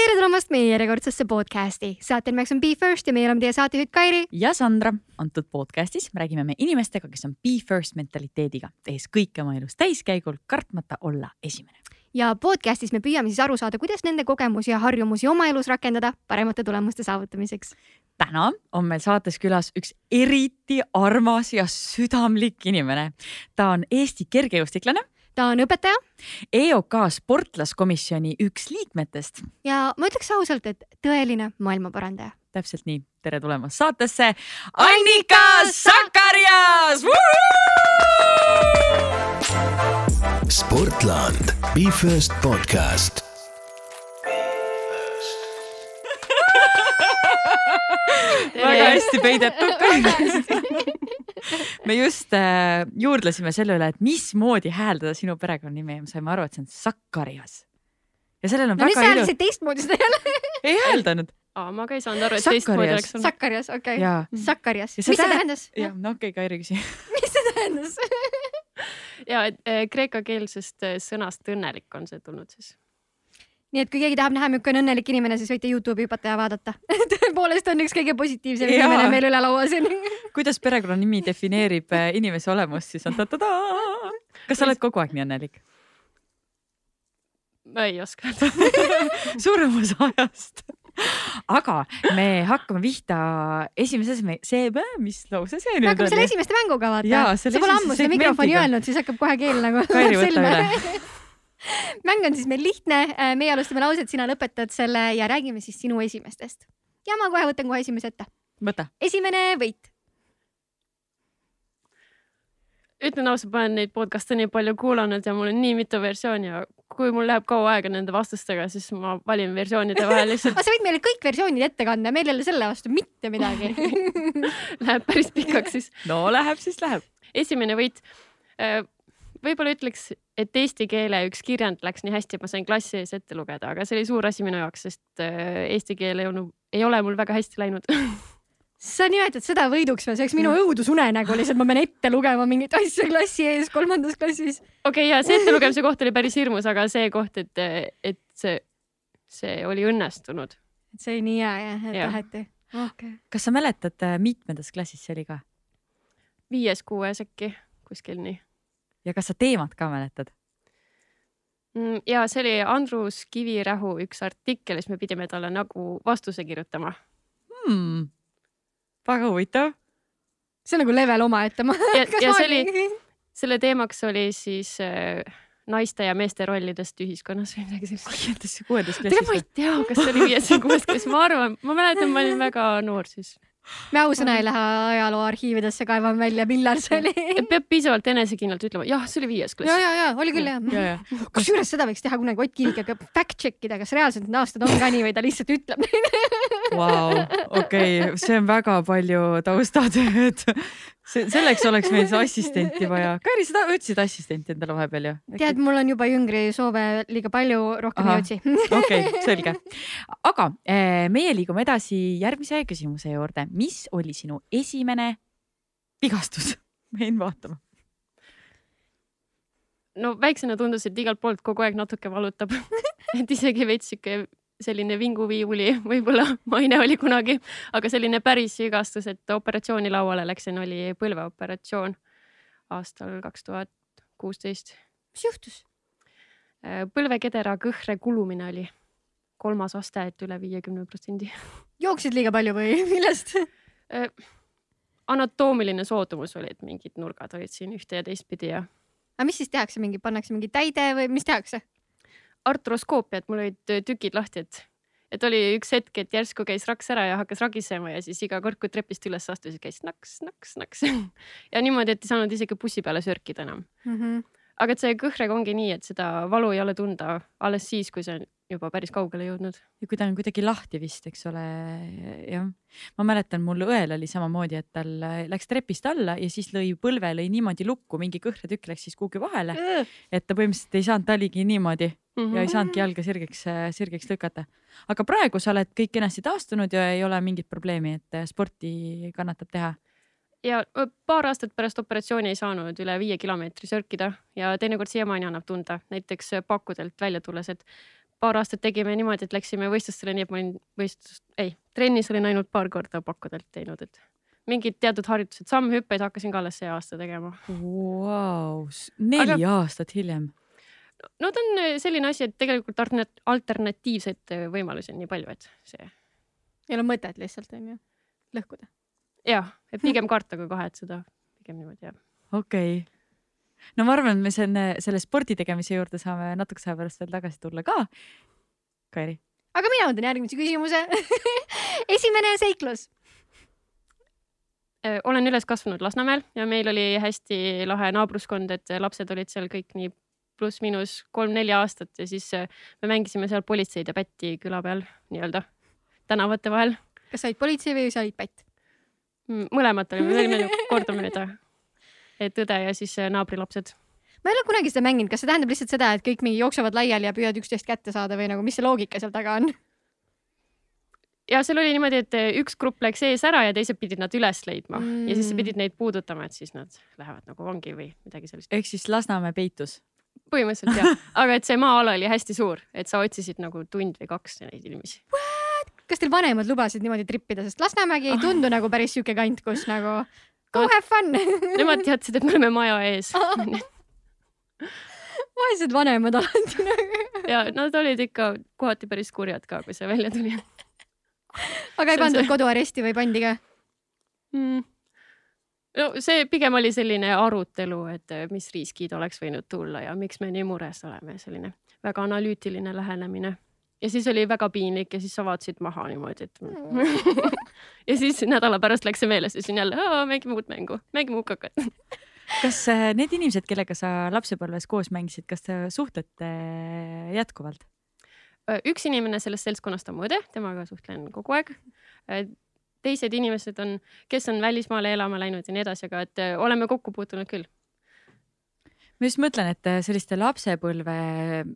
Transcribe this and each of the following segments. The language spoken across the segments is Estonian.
tere tulemast meie järjekordsesse podcasti. saate nimeks on Be First ja meie oleme teie saatejuhid Kairi. ja Sandra. antud podcastis me räägime me inimestega, kes on Be First mentaliteediga, tehes kõike oma elus täiskäigul, kartmata olla esimene. ja podcastis me püüame siis aru saada, kuidas nende kogemusi ja harjumusi oma elus rakendada paremate tulemuste saavutamiseks. täna on meil saates külas üks eriti armas ja südamlik inimene. ta on Eesti kergejõustiklane ta on õpetaja. EOK sportlaskomisjoni üks liikmetest. ja ma ütleks ausalt, et tõeline maailmaparandaja. täpselt nii, tere tulemast saatesse, Annika Sakarias. sportland, Be First podcast väga hästi peidetud me just äh, juurdlesime selle üle, et mismoodi hääldada sinu perekonnanime ja me saime aru, et see on Sakkarias. ja sellel on no, väga ilus. teistmoodi seda jälle ei hääldanud. aa, ma ka ei saanud aru, et teistmoodi oleks olnud. Sakkarias, okei okay.. Sakkarias, mis see tähendas? jah, no okei okay,, Kairi küsi mis see tähendas ja äh, kreekakeelsest äh, sõnast õnnelik on see tulnud siis nii et kui keegi tahab näha, milline õnnelik inimene, siis võite Youtube'i hüpata ja vaadata tõepoolest on üks kõige positiivsem ja. inimene meil üle laua siin kuidas perekonnanimi defineerib äh, inimese olemust, siis on ta-ta-ta. kas sa oled kogu aeg nii õnnelik? ma ei oska öelda suurem osa ajast aga me hakkame pihta esimeses, see, mis lause see nüüd on? me hakkame selle esimeste mänguga vaata. sa pole ammu seda mikrofoni öelnud, siis hakkab kohe keel nagu. Kairi, võta üle mäng on siis meil lihtne, äh, meie alustame lauset, sina lõpetad selle ja räägime siis sinu esimestest. ja ma kohe võtan kohe esimese ette. võta. esimene võit. ütlen ausalt, ma olen neid podcast'e nii palju kuulanud ja mul on nii mitu versiooni ja kui mul läheb kaua aega nende vastustega, siis ma valin versioonide vahel lihtsalt aga sa võid meile kõik versioonid ette kanda, meil ei ole selle vastu mitte midagi Läheb päris pikaks siis. no läheb, siis läheb. esimene võit äh, võib-olla ütleks, et eesti keele üks kirjand läks nii hästi, et ma sain klassi ees ette lugeda, aga see oli suur asi minu jaoks, sest äh, eesti keel ei olnud, ei ole mul väga hästi läinud. Sa nimetad seda võiduks või, see oleks minu õudusunenägu lihtsalt, ma pean ette lugema mingeid asju klassi ees kolmandas klassis. okei okay,, ja see ettelugemise koht oli päris hirmus, aga see koht, et, et see, see oli õnnestunud. et see oli nii hea jah, et taheti. Okay.. kas sa mäletad, äh, mitmendas klassis see oli ka? viies-kuues äkki, kuskil nii ja kas sa teemat ka mäletad? Mm, ja see oli Andrus Kivirähu üks artikkel, siis me pidime talle nagu vastuse kirjutama hmm.. väga huvitav. see on nagu level omaette. ja, ja see oli, selle teemaks oli siis äh, naiste ja meeste rollidest ühiskonnas või midagi sellist. kuuendas klassis? tegelikult ma ei tea, kas see oli viies või kuues klass, ma arvan, ma mäletan, ma olin väga noor siis me ausõna ei lähe ajaloo arhiividesse kaevama välja, millal see oli. peab piisavalt enesekindlalt ütlema, jah, see oli viies klass. ja, ja, ja oli küll jah. kusjuures seda võiks teha kunagi Ott hakkab fact check ida, kas reaalselt need aastad on ka nii või ta lihtsalt ütleb neid. Vau, okei, see on väga palju taustatööd see, selleks oleks meil see assistenti vaja. Kairi, sa otsid assistenti endale vahepeal ju? tead, mul on juba jüngri soove liiga palju, rohkem Aha. ei otsi. okei, selge. aga eh, meie liigume edasi järgmise küsimuse juurde. mis oli sinu esimene vigastus? ma jäin vaatama no väiksena tundus, et igalt poolt kogu aeg natuke valutab et isegi veits sihuke selline vinguviiuli võib-olla maine oli kunagi, aga selline päris vigastus, et operatsiooni lauale läksin, oli põlveoperatsioon aastal kaks tuhat kuusteist. mis juhtus? Äh, põlvekedera kõhre kulumine oli kolmas aste, et üle viiekümne protsendi. jooksid liiga palju või millest? Äh, anatoomiline soodumus oli, et mingid nurgad olid siin ühte ja teistpidi ja. aga mis siis tehakse, mingi pannakse mingi täide või mis tehakse? Artroskoopia, et mul olid äh, tükid lahti, et, et oli üks hetk, et järsku käis raks ära ja hakkas ragisema ja siis iga kord, kui trepist üles astus, käis naks, naks, naks ja niimoodi, et ei saanud isegi bussi peale sörkida enam mm. -hmm. aga et see kõhrega ongi nii, et seda valu ei ole tunda alles siis, kui see juba päris kaugele jõudnud. ja kui ta on kuidagi lahti vist, eks ole, jah. ma mäletan, mul õel oli samamoodi, et tal läks trepist alla ja siis lõi põlve lõi niimoodi lukku, mingi kõhretükk läks siis kuhugi vahele. et ta põhimõtteliselt ei saanud, ta oligi niimoodi mm -hmm. ja ei saanudki jalga sirgeks, sirgeks lükata. aga praegu sa oled kõik kenasti taastunud ja ei ole mingit probleemi, et sporti kannatab teha ja paar aastat pärast operatsiooni ei saanud üle viie kilomeetri sörkida ja teinekord siiamaani annab tunda, näiteks pakkudelt välja tulles, et paar aastat tegime niimoodi, et läksime võistlustele, nii et ma olin võistlust, ei, trennis olin ainult paar korda pakkudelt teinud, et mingid teatud harjutused, sammhüppeid hakkasin ka alles see aasta tegema. Vau, neli Aga- aastat hiljem. no ta on äh, selline asi, et tegelikult altern- alternatiivseid äh, võimalusi on nii palju, et see ei ole mõtet lihtsalt onju lõhkuda. jah, et pigem karta kui kohe, et seda pigem niimoodi jah. okei okay. No ma arvan, et me selle, selle spordi tegemise juurde saame natukese aja pärast veel tagasi tulla ka. Kairi, aga mina võtan järgmise küsimuse. esimene seiklus. Äh, olen üles kasvanud Lasnamäel ja meil oli hästi lahe naabruskond, et lapsed olid seal kõik nii pluss-miinus kolm-neli aastat ja siis äh, me mängisime seal politseid ja pätti küla peal nii-öelda tänavate vahel. kas sa olid politsei või sa olid pätt? mõlemad olime, me olime nagu kordamööda. Et õde ja siis äh, naabrilapsed. ma ei ole kunagi seda mänginud, kas see tähendab lihtsalt seda, et kõik mingi jooksevad laiali ja püüavad üksteist kätte saada või nagu, mis see loogika seal taga on? ja seal oli niimoodi, et äh, üks grupp läks ees ära ja teised pidid nad üles leidma mm. ja siis sa Mm. pidid neid puudutama, et siis nad lähevad nagu vangi või midagi sellist. ehk siis Lasnamäe peitus. põhimõtteliselt jah, aga et see maa-ala oli hästi suur, et sa otsisid nagu tund või kaks neid inimesi. kas teil vanemad lubasid niimoodi trippida, sest Lasnamägi ei tundu nagu päris sihuke kant, kus nagu go have fun. Nemad teadsid, et me oleme maja ees vaesed vanemad alati nagu. ja nad olid ikka kohati päris kurjad ka, kui see välja tuli aga ei pandud see- koduaresti või pandi ka? mm.. no see pigem oli selline arutelu, et eh, mis riskid oleks võinud tulla ja miks me nii mures oleme, selline väga analüütiline lähenemine. Ja siis oli väga piinlik ja siis sa vaatasid maha niimoodi, et ja siis nädala pärast läks see meeles ja siis on jälle, mängime uut mängu, mängime hukakat. kas äh, need inimesed, kellega sa lapsepõlves koos mängisid, kas te suhtlete jätkuvalt? üks inimene sellest seltskonnast on mu õde, temaga suhtlen kogu aeg. teised inimesed on, kes on välismaale elama läinud ja nii edasi, aga et oleme kokku puutunud küll. Ma just mõtlen, et äh, selliste lapsepõlve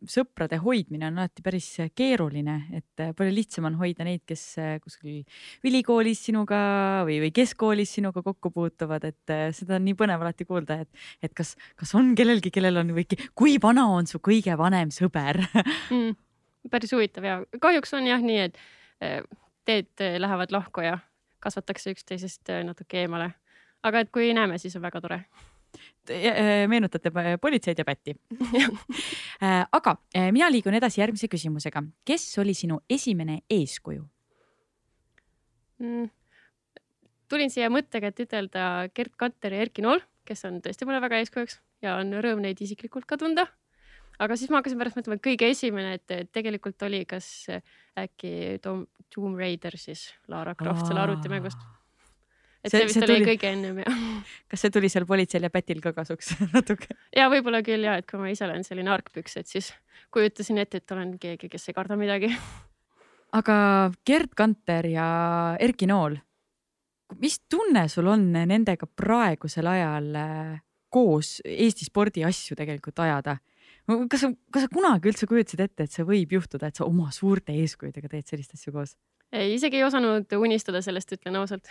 sõprade hoidmine on alati päris keeruline, et äh, palju lihtsam on hoida neid, kes äh, kuskil ülikoolis sinuga või, või keskkoolis sinuga kokku puutuvad, et äh, seda on nii põnev alati kuulda, et, et kas, kas on kellelgi, kellel on või kui vana on su kõige vanem sõber mm,. päris huvitav ja kahjuks on jah nii, et teed lähevad lahku ja kasvatakse üksteisest natuke eemale. aga et kui näeme, siis on väga tore. Äh, meenutate pa- politseid ja pätti. aga äh, mina liigun edasi järgmise küsimusega. kes oli sinu esimene eeskuju? Mm. tulin siia mõttega, et ütelda Gerd Kanter ja Erki Nool, kes on tõesti mulle väga eeskujuks ja on rõõm neid isiklikult ka tunda. aga siis ma hakkasin pärast mõtlema, et kõige esimene, et tegelikult oli kas äkki Tom, Tomb Raider siis Lara Croft selle arvutimängust. Et See- see, vist see see oli tuli- kõige ennem ja, kas see tuli seal politseil ja pätil ka kasuks natuke? ja võib-olla küll ja, et kui ma ise olen selline argpüks, et siis kujutasin ette, et olen keegi, kes ei karda midagi. aga Gerd Kanter ja Erki Nool, mis tunne sul on nendega praegusel ajal äh, koos Eesti spordiasju tegelikult ajada? kas sa, kas sa kunagi üldse kujutasid ette, et see võib juhtuda, et sa oma suurte eeskujudega teed sellist asja koos? ei, isegi ei osanud unistada sellest, ütlen ausalt.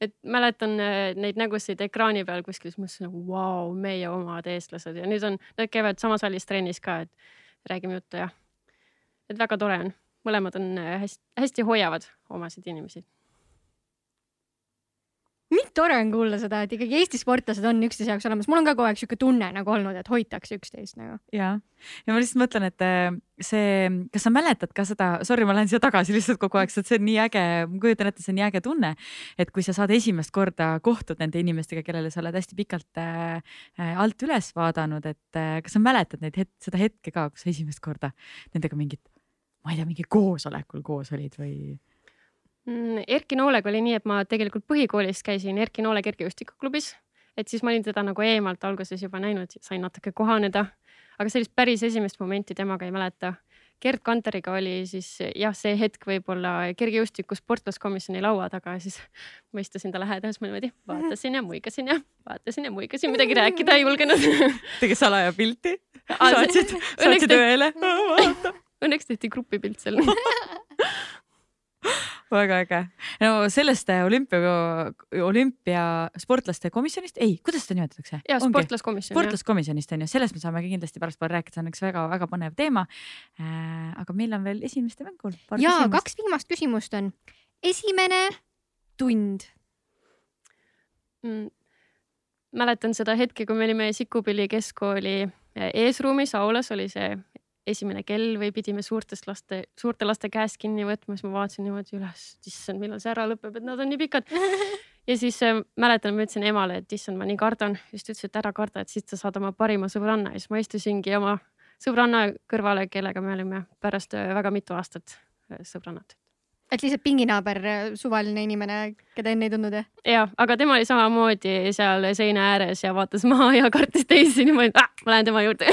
Et mäletan äh, neid nägusid ekraani peal kuskil, siis mõtlesin, et vau, meie omad eestlased. Ja nüüd on, nad käivad samas hallis trennis ka, et räägime juttu ja et väga tore on, mõlemad on äh, hästi, hästi hoiavad omasid inimesi. Tore on kuulda seda, et ikkagi Eesti sportlased on üksteise jaoks olemas, mul on ka kogu aeg siuke tunne nagu olnud, et hoitakse üksteist nagu. ja, ja ma lihtsalt mõtlen, et äh, see, kas sa mäletad ka seda, sorry, ma lähen siia tagasi lihtsalt kogu aeg, sest see on nii äge, ma kujutan ette, see on nii äge tunne, et kui sa saad esimest korda kohtud nende inimestega, kellele sa oled hästi pikalt äh, alt üles vaadanud, et äh, kas sa mäletad neid het-, seda hetke ka, kus sa esimest korda nendega mingit, ma ei tea, mingi koosolekul koos olid või? Mm, Erki Noolega oli nii, et ma tegelikult põhikoolis käisin Erki Noole kergejõustikuklubis, et siis ma olin teda nagu eemalt alguses juba näinud, sain natuke kohaneda, aga sellist päris esimest momenti temaga ei mäleta. Gerd Kanteriga oli siis jah, see hetk võib-olla kergejõustiku sportlaskomisjoni laua taga siis ma istusin ta lähedal, siis ma niimoodi vaatasin ja muigasin ja vaatasin ja muigasin, midagi rääkida ei julgenud. tegi salaja pilti, saatsid, saatsid õele. õnneks tehti grupipilt seal. Väga äge. no sellest äh, olümpia, olümpiasportlaste komisjonist, ei, kuidas seda nimetatakse? ja sportlaskomisjon. sportlaskomisjonist on ju, sellest me saame kindlasti pärastpool rääkida, see on üks väga-väga põnev teema äh,. aga meil on veel esimeste mängul. ja kaks viimast küsimust on. esimene tund mm, mäletan seda hetke, kui me olime Sikupilli keskkooli eh, eesruumis, aulas oli see esimene kell või pidime suurtest laste, suurte laste käest kinni võtma, siis ma vaatasin niimoodi üles, issand, millal see ära lõpeb, et nad on nii pikad. ja siis äh, mäletan, ma ütlesin emale, et issand, ma nii kardan, siis ta ütles, et ära karda, et siis sa saad oma parima sõbranna. Ja siis ma istusingi oma sõbranna kõrvale, kellega me olime pärast äh, väga mitu aastat äh, sõbrannad et lihtsalt pinginaaber, suvaline inimene, keda enne ei tundnud jah? ja, aga tema oli samamoodi seal seina ääres ja vaatas maha ja kartis teisi niimoodi ah,, ma lähen tema juurde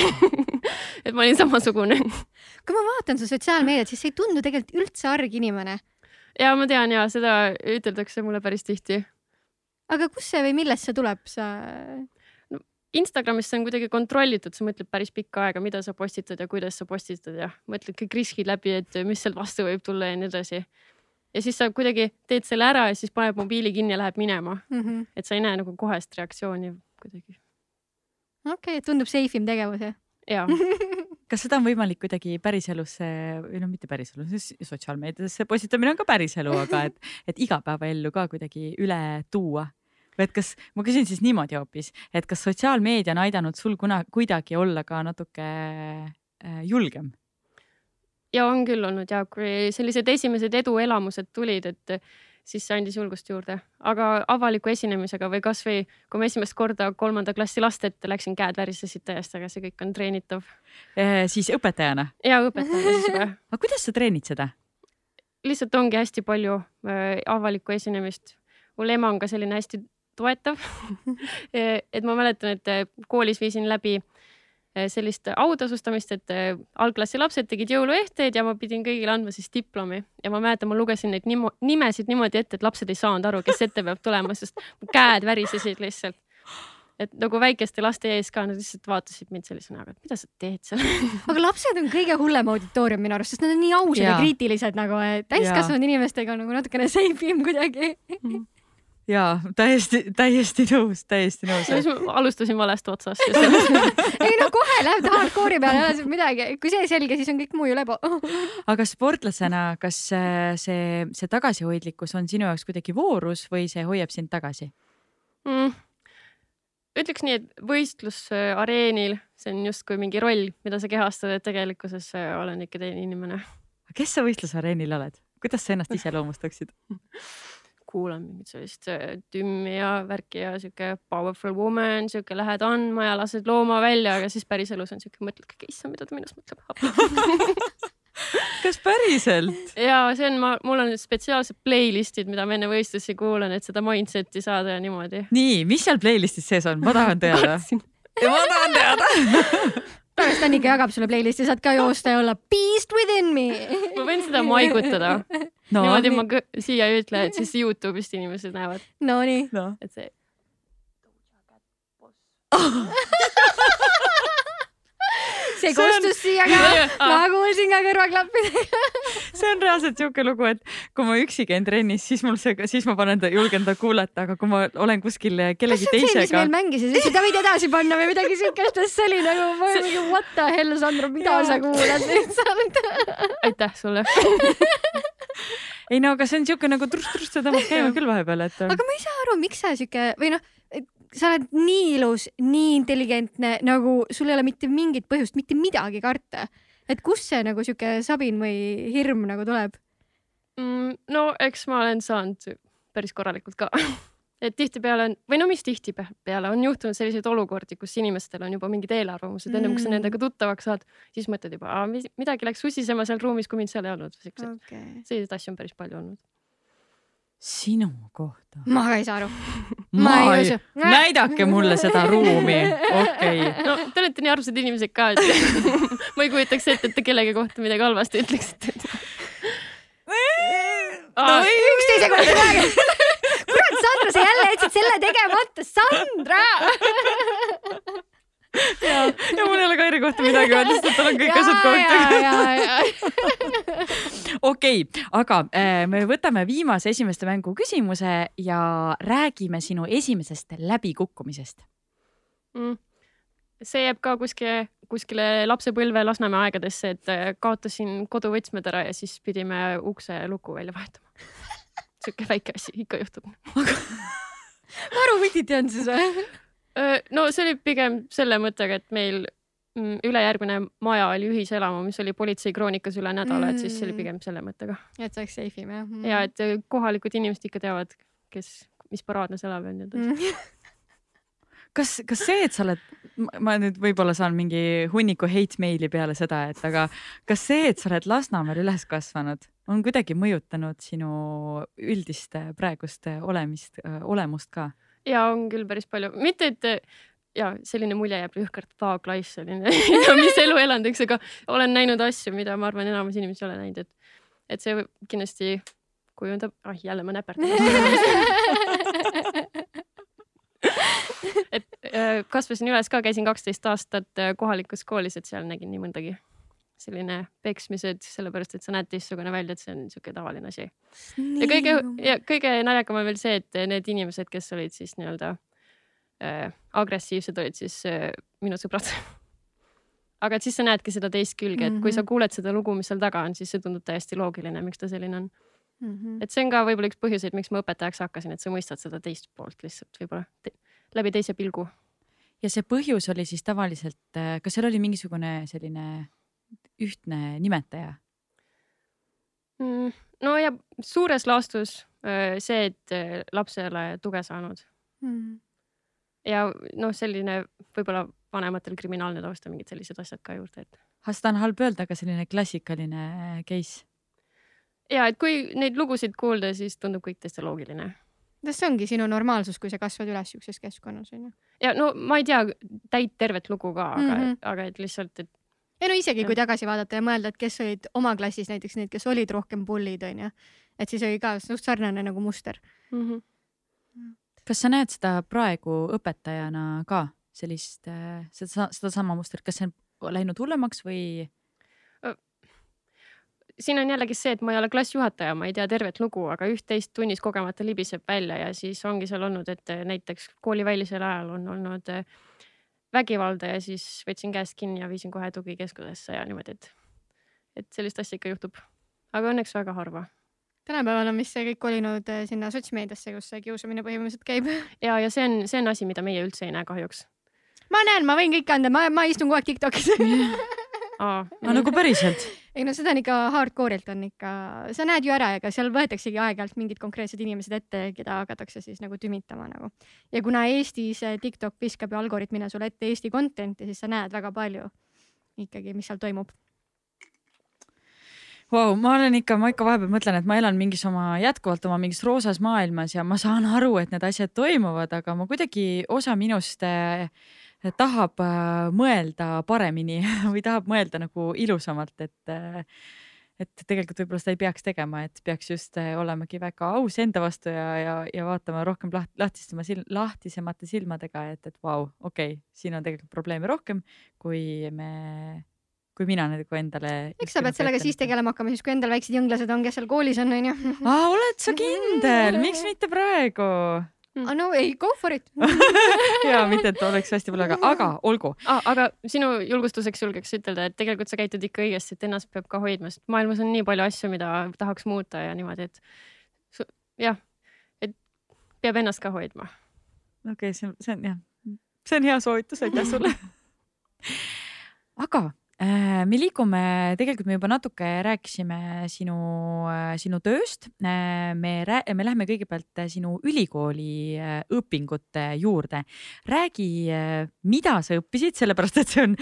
et ma olin samasugune. kui ma vaatan su sotsiaalmeediat, siis sa ei tundu tegelikult üldse arg inimene. ja ma tean ja seda üteldakse mulle päris tihti. aga kust see või millest see tuleb, sa? Instagramis see on kuidagi kontrollitud, sa mõtled päris pikka aega, mida sa postitad ja kuidas sa postitad ja mõtled kõik riskid läbi, et mis sealt vastu võib tulla ja nii edasi. ja siis sa kuidagi teed selle ära ja siis paned mobiili kinni ja läheb minema mm. -hmm. et sa ei näe nagu kohest reaktsiooni kuidagi. okei okay,, tundub safe im tegevus jah? jaa kas seda on võimalik kuidagi päriselusse või noh, mitte päriselus, sotsiaalmeediasse postitamine on ka päriselu, aga et, et igapäevaellu ka kuidagi üle tuua või et kas, ma küsin siis niimoodi hoopis, et kas sotsiaalmeedia on aidanud sul kuna, kuidagi olla ka natuke äh, julgem? ja on küll olnud ja kui sellised esimesed eduelamused tulid, et siis see andis julgust juurde, aga avaliku esinemisega või kasvõi kui ma esimest korda kolmanda klassi laste ette läksin, käed värisesid täiesti, aga see kõik on treenitav eh,. siis õpetajana? ja õpetajana siis juba. aga kuidas sa treenid seda? lihtsalt ongi hästi palju äh, avalikku esinemist. mul ema on ka selline hästi toetav. Et ma mäletan, et äh, koolis viisin läbi äh, sellist autasustamist, et algklassi lapsed tegid jõuluehteid ja ma pidin kõigile andma siis diplomi. Ja ma mäletan, ma lugesin neid nimo, nimesid niimoodi ette, et lapsed ei saanud aru, kes ette peab tulema, sest käed värisesid lihtsalt. et nagu väikeste laste ees ka, nad lihtsalt vaatasid mind sellise näoga, et mida sa teed seal? Aga lapsed on kõige hullem auditoorium minu arust, sest nad on nii ausad ja, ja kriitilised nagu, et täiskasvanud inimestega on nagu natukene safe im kuidagi. Mm jaa, täiesti, täiesti nõus, täiesti nõus. siis alustasin valest otsast ei no kohe läheb hardcore'i peale, ei ole midagi, kui see selge, siis on kõik muu ju lebo aga sportlasena, kas see, see tagasihoidlikkus on sinu jaoks kuidagi voorus või see hoiab sind tagasi mm.? ütleks nii, et võistlusareenil, see on justkui mingi roll, mida sa kehastad, et tegelikkuses olen ikka teine inimene. kes sa võistlusareenil oled, kuidas sa ennast iseloomustaksid kuulan mingit sellist äh, tümmi ja värki ja sihuke powerful woman, sihuke lähed andma ja lased looma välja, aga siis päriselus on sihuke, mõtled issand, mida ta minust mõtleb kas päriselt? ja see on, ma, mul on spetsiaalsed playlist'id, mida ma enne võistlusi kuulan, et seda mindset'i saada ja niimoodi. nii, mis seal playlist'is sees on, ma tahan teada. ma tahan teada pärast Annika jagab sulle playlist'i, saad ka joosta ja olla beast within me. ma võin seda maigutada no,. niimoodi ma siia ei ütle, et siis Youtube'ist inimesed näevad. Nonii no.. et see see kostus siia ka, ma kuulsin ka kõrvaklappidega. See on reaalselt siuke lugu, et kui ma üksi käin trennis, siis mul see, siis ma panen ta, julgen ta kuulata, aga kui ma olen kuskil kellegi teisega. kas see on see, mis meil mängisid, seda võid edasi panna või midagi siukest, see oli nagu, mingi what the hell, Sandro, mida sa kuulad lihtsalt aitäh sulle. Ei no aga see on siuke nagu trust-trust, sa tõmbad käima küll vahepeal, et. aga ma ei saa aru, miks sa siuke või noh, sa oled nii ilus, nii intelligentne, nagu sul ei ole mitte mingit põhjust mitte midagi karta. et kust see nagu sihuke sabin või hirm nagu tuleb mm,? no eks ma olen saanud päris korralikult ka et tihtipeale on, või no mis tihtipeale on juhtunud selliseid olukordi, kus inimestel on juba mingid eelarvamused mm., ennem kui sa nendega tuttavaks saad, siis mõtled juba, midagi läks susisema seal ruumis, kui mind seal ei olnud. okay., selliseid asju on päris palju olnud sinu kohta? ma ka ei saa aru. ma ei usu. näidake mulle seda ruumi, okei okay.. no te olete nii armsad inimesed ka, et ma ei kujutaks ette, et te kellegi kohta midagi halvasti ütleksite no, üksteise kohta räägime. kurat, Sandra, sa jälle jätsid selle tegemata, Sandra ja, ja mul ei ole Kairi kohta midagi öelda, sest et tal on kõik asjad kohta. okei aga äh, me võtame viimase esimeste mängu küsimuse ja räägime sinu esimesest läbikukkumisest mm. see jääb ka kuskile, kuskile lapsepõlve Lasnamäe aegadesse, et äh, kaotasin koduvõtmed ära ja siis pidime ukse luku välja vahetama. sihuke väike asi ikka juhtub. aru vititi on siis või? No see oli pigem selle mõttega, et meil mm, ülejärgmine maja oli ühiselamu, mis oli politseikroonikas üle nädala, et siis see oli Mm. pigem selle mõttega. et see oleks safe im jah mm. ja et kohalikud inimesed ikka teavad, kes, mis paraadnes elab ja nii edasi. mm. kas, kas see, et sa oled, ma nüüd võib-olla saan mingi hunniku hate meili peale seda, et aga kas see, et sa oled Lasnamäel üles kasvanud, on kuidagi mõjutanud sinu üldist praegust olemist, olemust ka? Ja on küll päris palju, mitte et ja selline mulje jääb jõhkralt life selline mis elu elanud, eks, aga olen näinud asju, mida ma arvan, enamus inimesi ei ole näinud, et, et see kindlasti kujundab, ah jälle ma näperdan et äh, kasvasin üles ka, käisin kaksteist aastat äh, kohalikus koolis, et seal nägin nii mõndagi. Selline peksmised, sellepärast et sa näed teistsugune välja, et see on niisugune tavaline asi. ja kõige ja kõige naljakam on veel see, et need inimesed, kes olid siis nii-öelda äh, agressiivsed, olid siis äh, minu sõbrad. aga et siis sa näedki seda teist külge, et kui sa Mhm. kuuled seda lugu, mis seal taga on, siis see tundub täiesti loogiline, miks ta selline on. -hmm. et see on ka võib-olla üks põhjuseid, miks ma õpetajaks hakkasin, et sa mõistad seda teist poolt lihtsalt võib-olla te läbi teise pilgu. ja see põhjus oli siis tavaliselt, kas seal oli mingisugune selline ühtne nimetaja? Mm, no ja suures laastus öö, see, et öö, laps ei ole tuge saanud Mm. ja noh, selline võib-olla vanematel kriminaalne taust ja mingid sellised asjad ka juurde, et kas seda on halb öelda, aga selline klassikaline case? ja et kui neid lugusid kuulda, siis tundub kõik täiesti loogiline. kas see ongi sinu normaalsus, kui sa kasvad üles siukses keskkonnas onju? ja no ma ei tea täit tervet lugu ka, aga mm. -hmm. aga et lihtsalt, et ei no isegi kui tagasi vaadata ja mõelda, et kes olid oma klassis näiteks need, kes olid rohkem pullid onju, et siis oli ka suht sarnane nagu muster. mm -hmm. kas sa näed seda praegu õpetajana ka sellist, seda, sedasama mustrit, kas see on läinud hullemaks või? siin on jällegi see, et ma ei ole klassijuhataja, ma ei tea tervet lugu, aga üht-teist tunnis kogemata libiseb välja ja siis ongi seal olnud, et eh, näiteks koolivälisel ajal on olnud eh, vägivalda ja siis võtsin käest kinni ja viisin kohe tugikeskusesse ja niimoodi, et, et sellist asja ikka juhtub. aga õnneks väga harva. tänapäeval on vist see kõik kolinud eh, sinna sotsmeediasse, kus see kiusamine põhimõtteliselt käib. ja, ja see on, see on asi, mida meie üldse ei näe kahjuks. ma näen, ma võin kõike anda, ma, ma istun kogu aeg Tiktokis Aa, no nagu päriselt? ei no seda on ikka hardcore'ilt on ikka, sa näed ju ära, ega seal võetaksegi aeg-ajalt mingid konkreetsed inimesed ette, keda hakatakse siis nagu tümitama nagu. ja kuna Eestis eh, TikTok viskab ju algoritmina sulle ette Eesti content'i, siis sa näed väga palju ikkagi, mis seal toimub. Vau, ma olen ikka, ma ikka vahepeal mõtlen, et ma elan mingis oma, jätkuvalt oma mingis roosas maailmas ja ma saan aru, et need asjad toimuvad, aga ma kuidagi, osa minust äh, tahab äh, mõelda paremini või tahab mõelda nagu ilusamalt, et äh, et tegelikult võib-olla seda ei peaks tegema, et peaks just äh, olemagi väga aus enda vastu ja, ja, ja vaatama rohkem laht, lahtistama sil, lahtisemate silmadega, et, et vau, okei okay,, siin on tegelikult probleeme rohkem, kui me, kui mina nagu endale. eks sa pead sellega siis tegelema hakkama, siis kui endal väiksed jõnglased on, kes seal koolis on, onju. oled sa kindel, miks mitte praegu? Ah, no ei, go for it ja mitte, et oleks hästi palju, aga, aga olgu ah,. aga sinu julgustuseks julgeks ütelda, et tegelikult sa käitud ikka õigesti, et ennast peab ka hoidma, sest maailmas on nii palju asju, mida tahaks muuta ja niimoodi, et jah, et peab ennast ka hoidma. okei okay,, see on, see on jah, see on hea soovitus, aitäh sulle aga me liigume, tegelikult me juba natuke rääkisime sinu, sinu tööst. me, me läheme kõigepealt sinu ülikooli äh, õpingute juurde. räägi, mida sa õppisid, sellepärast et see on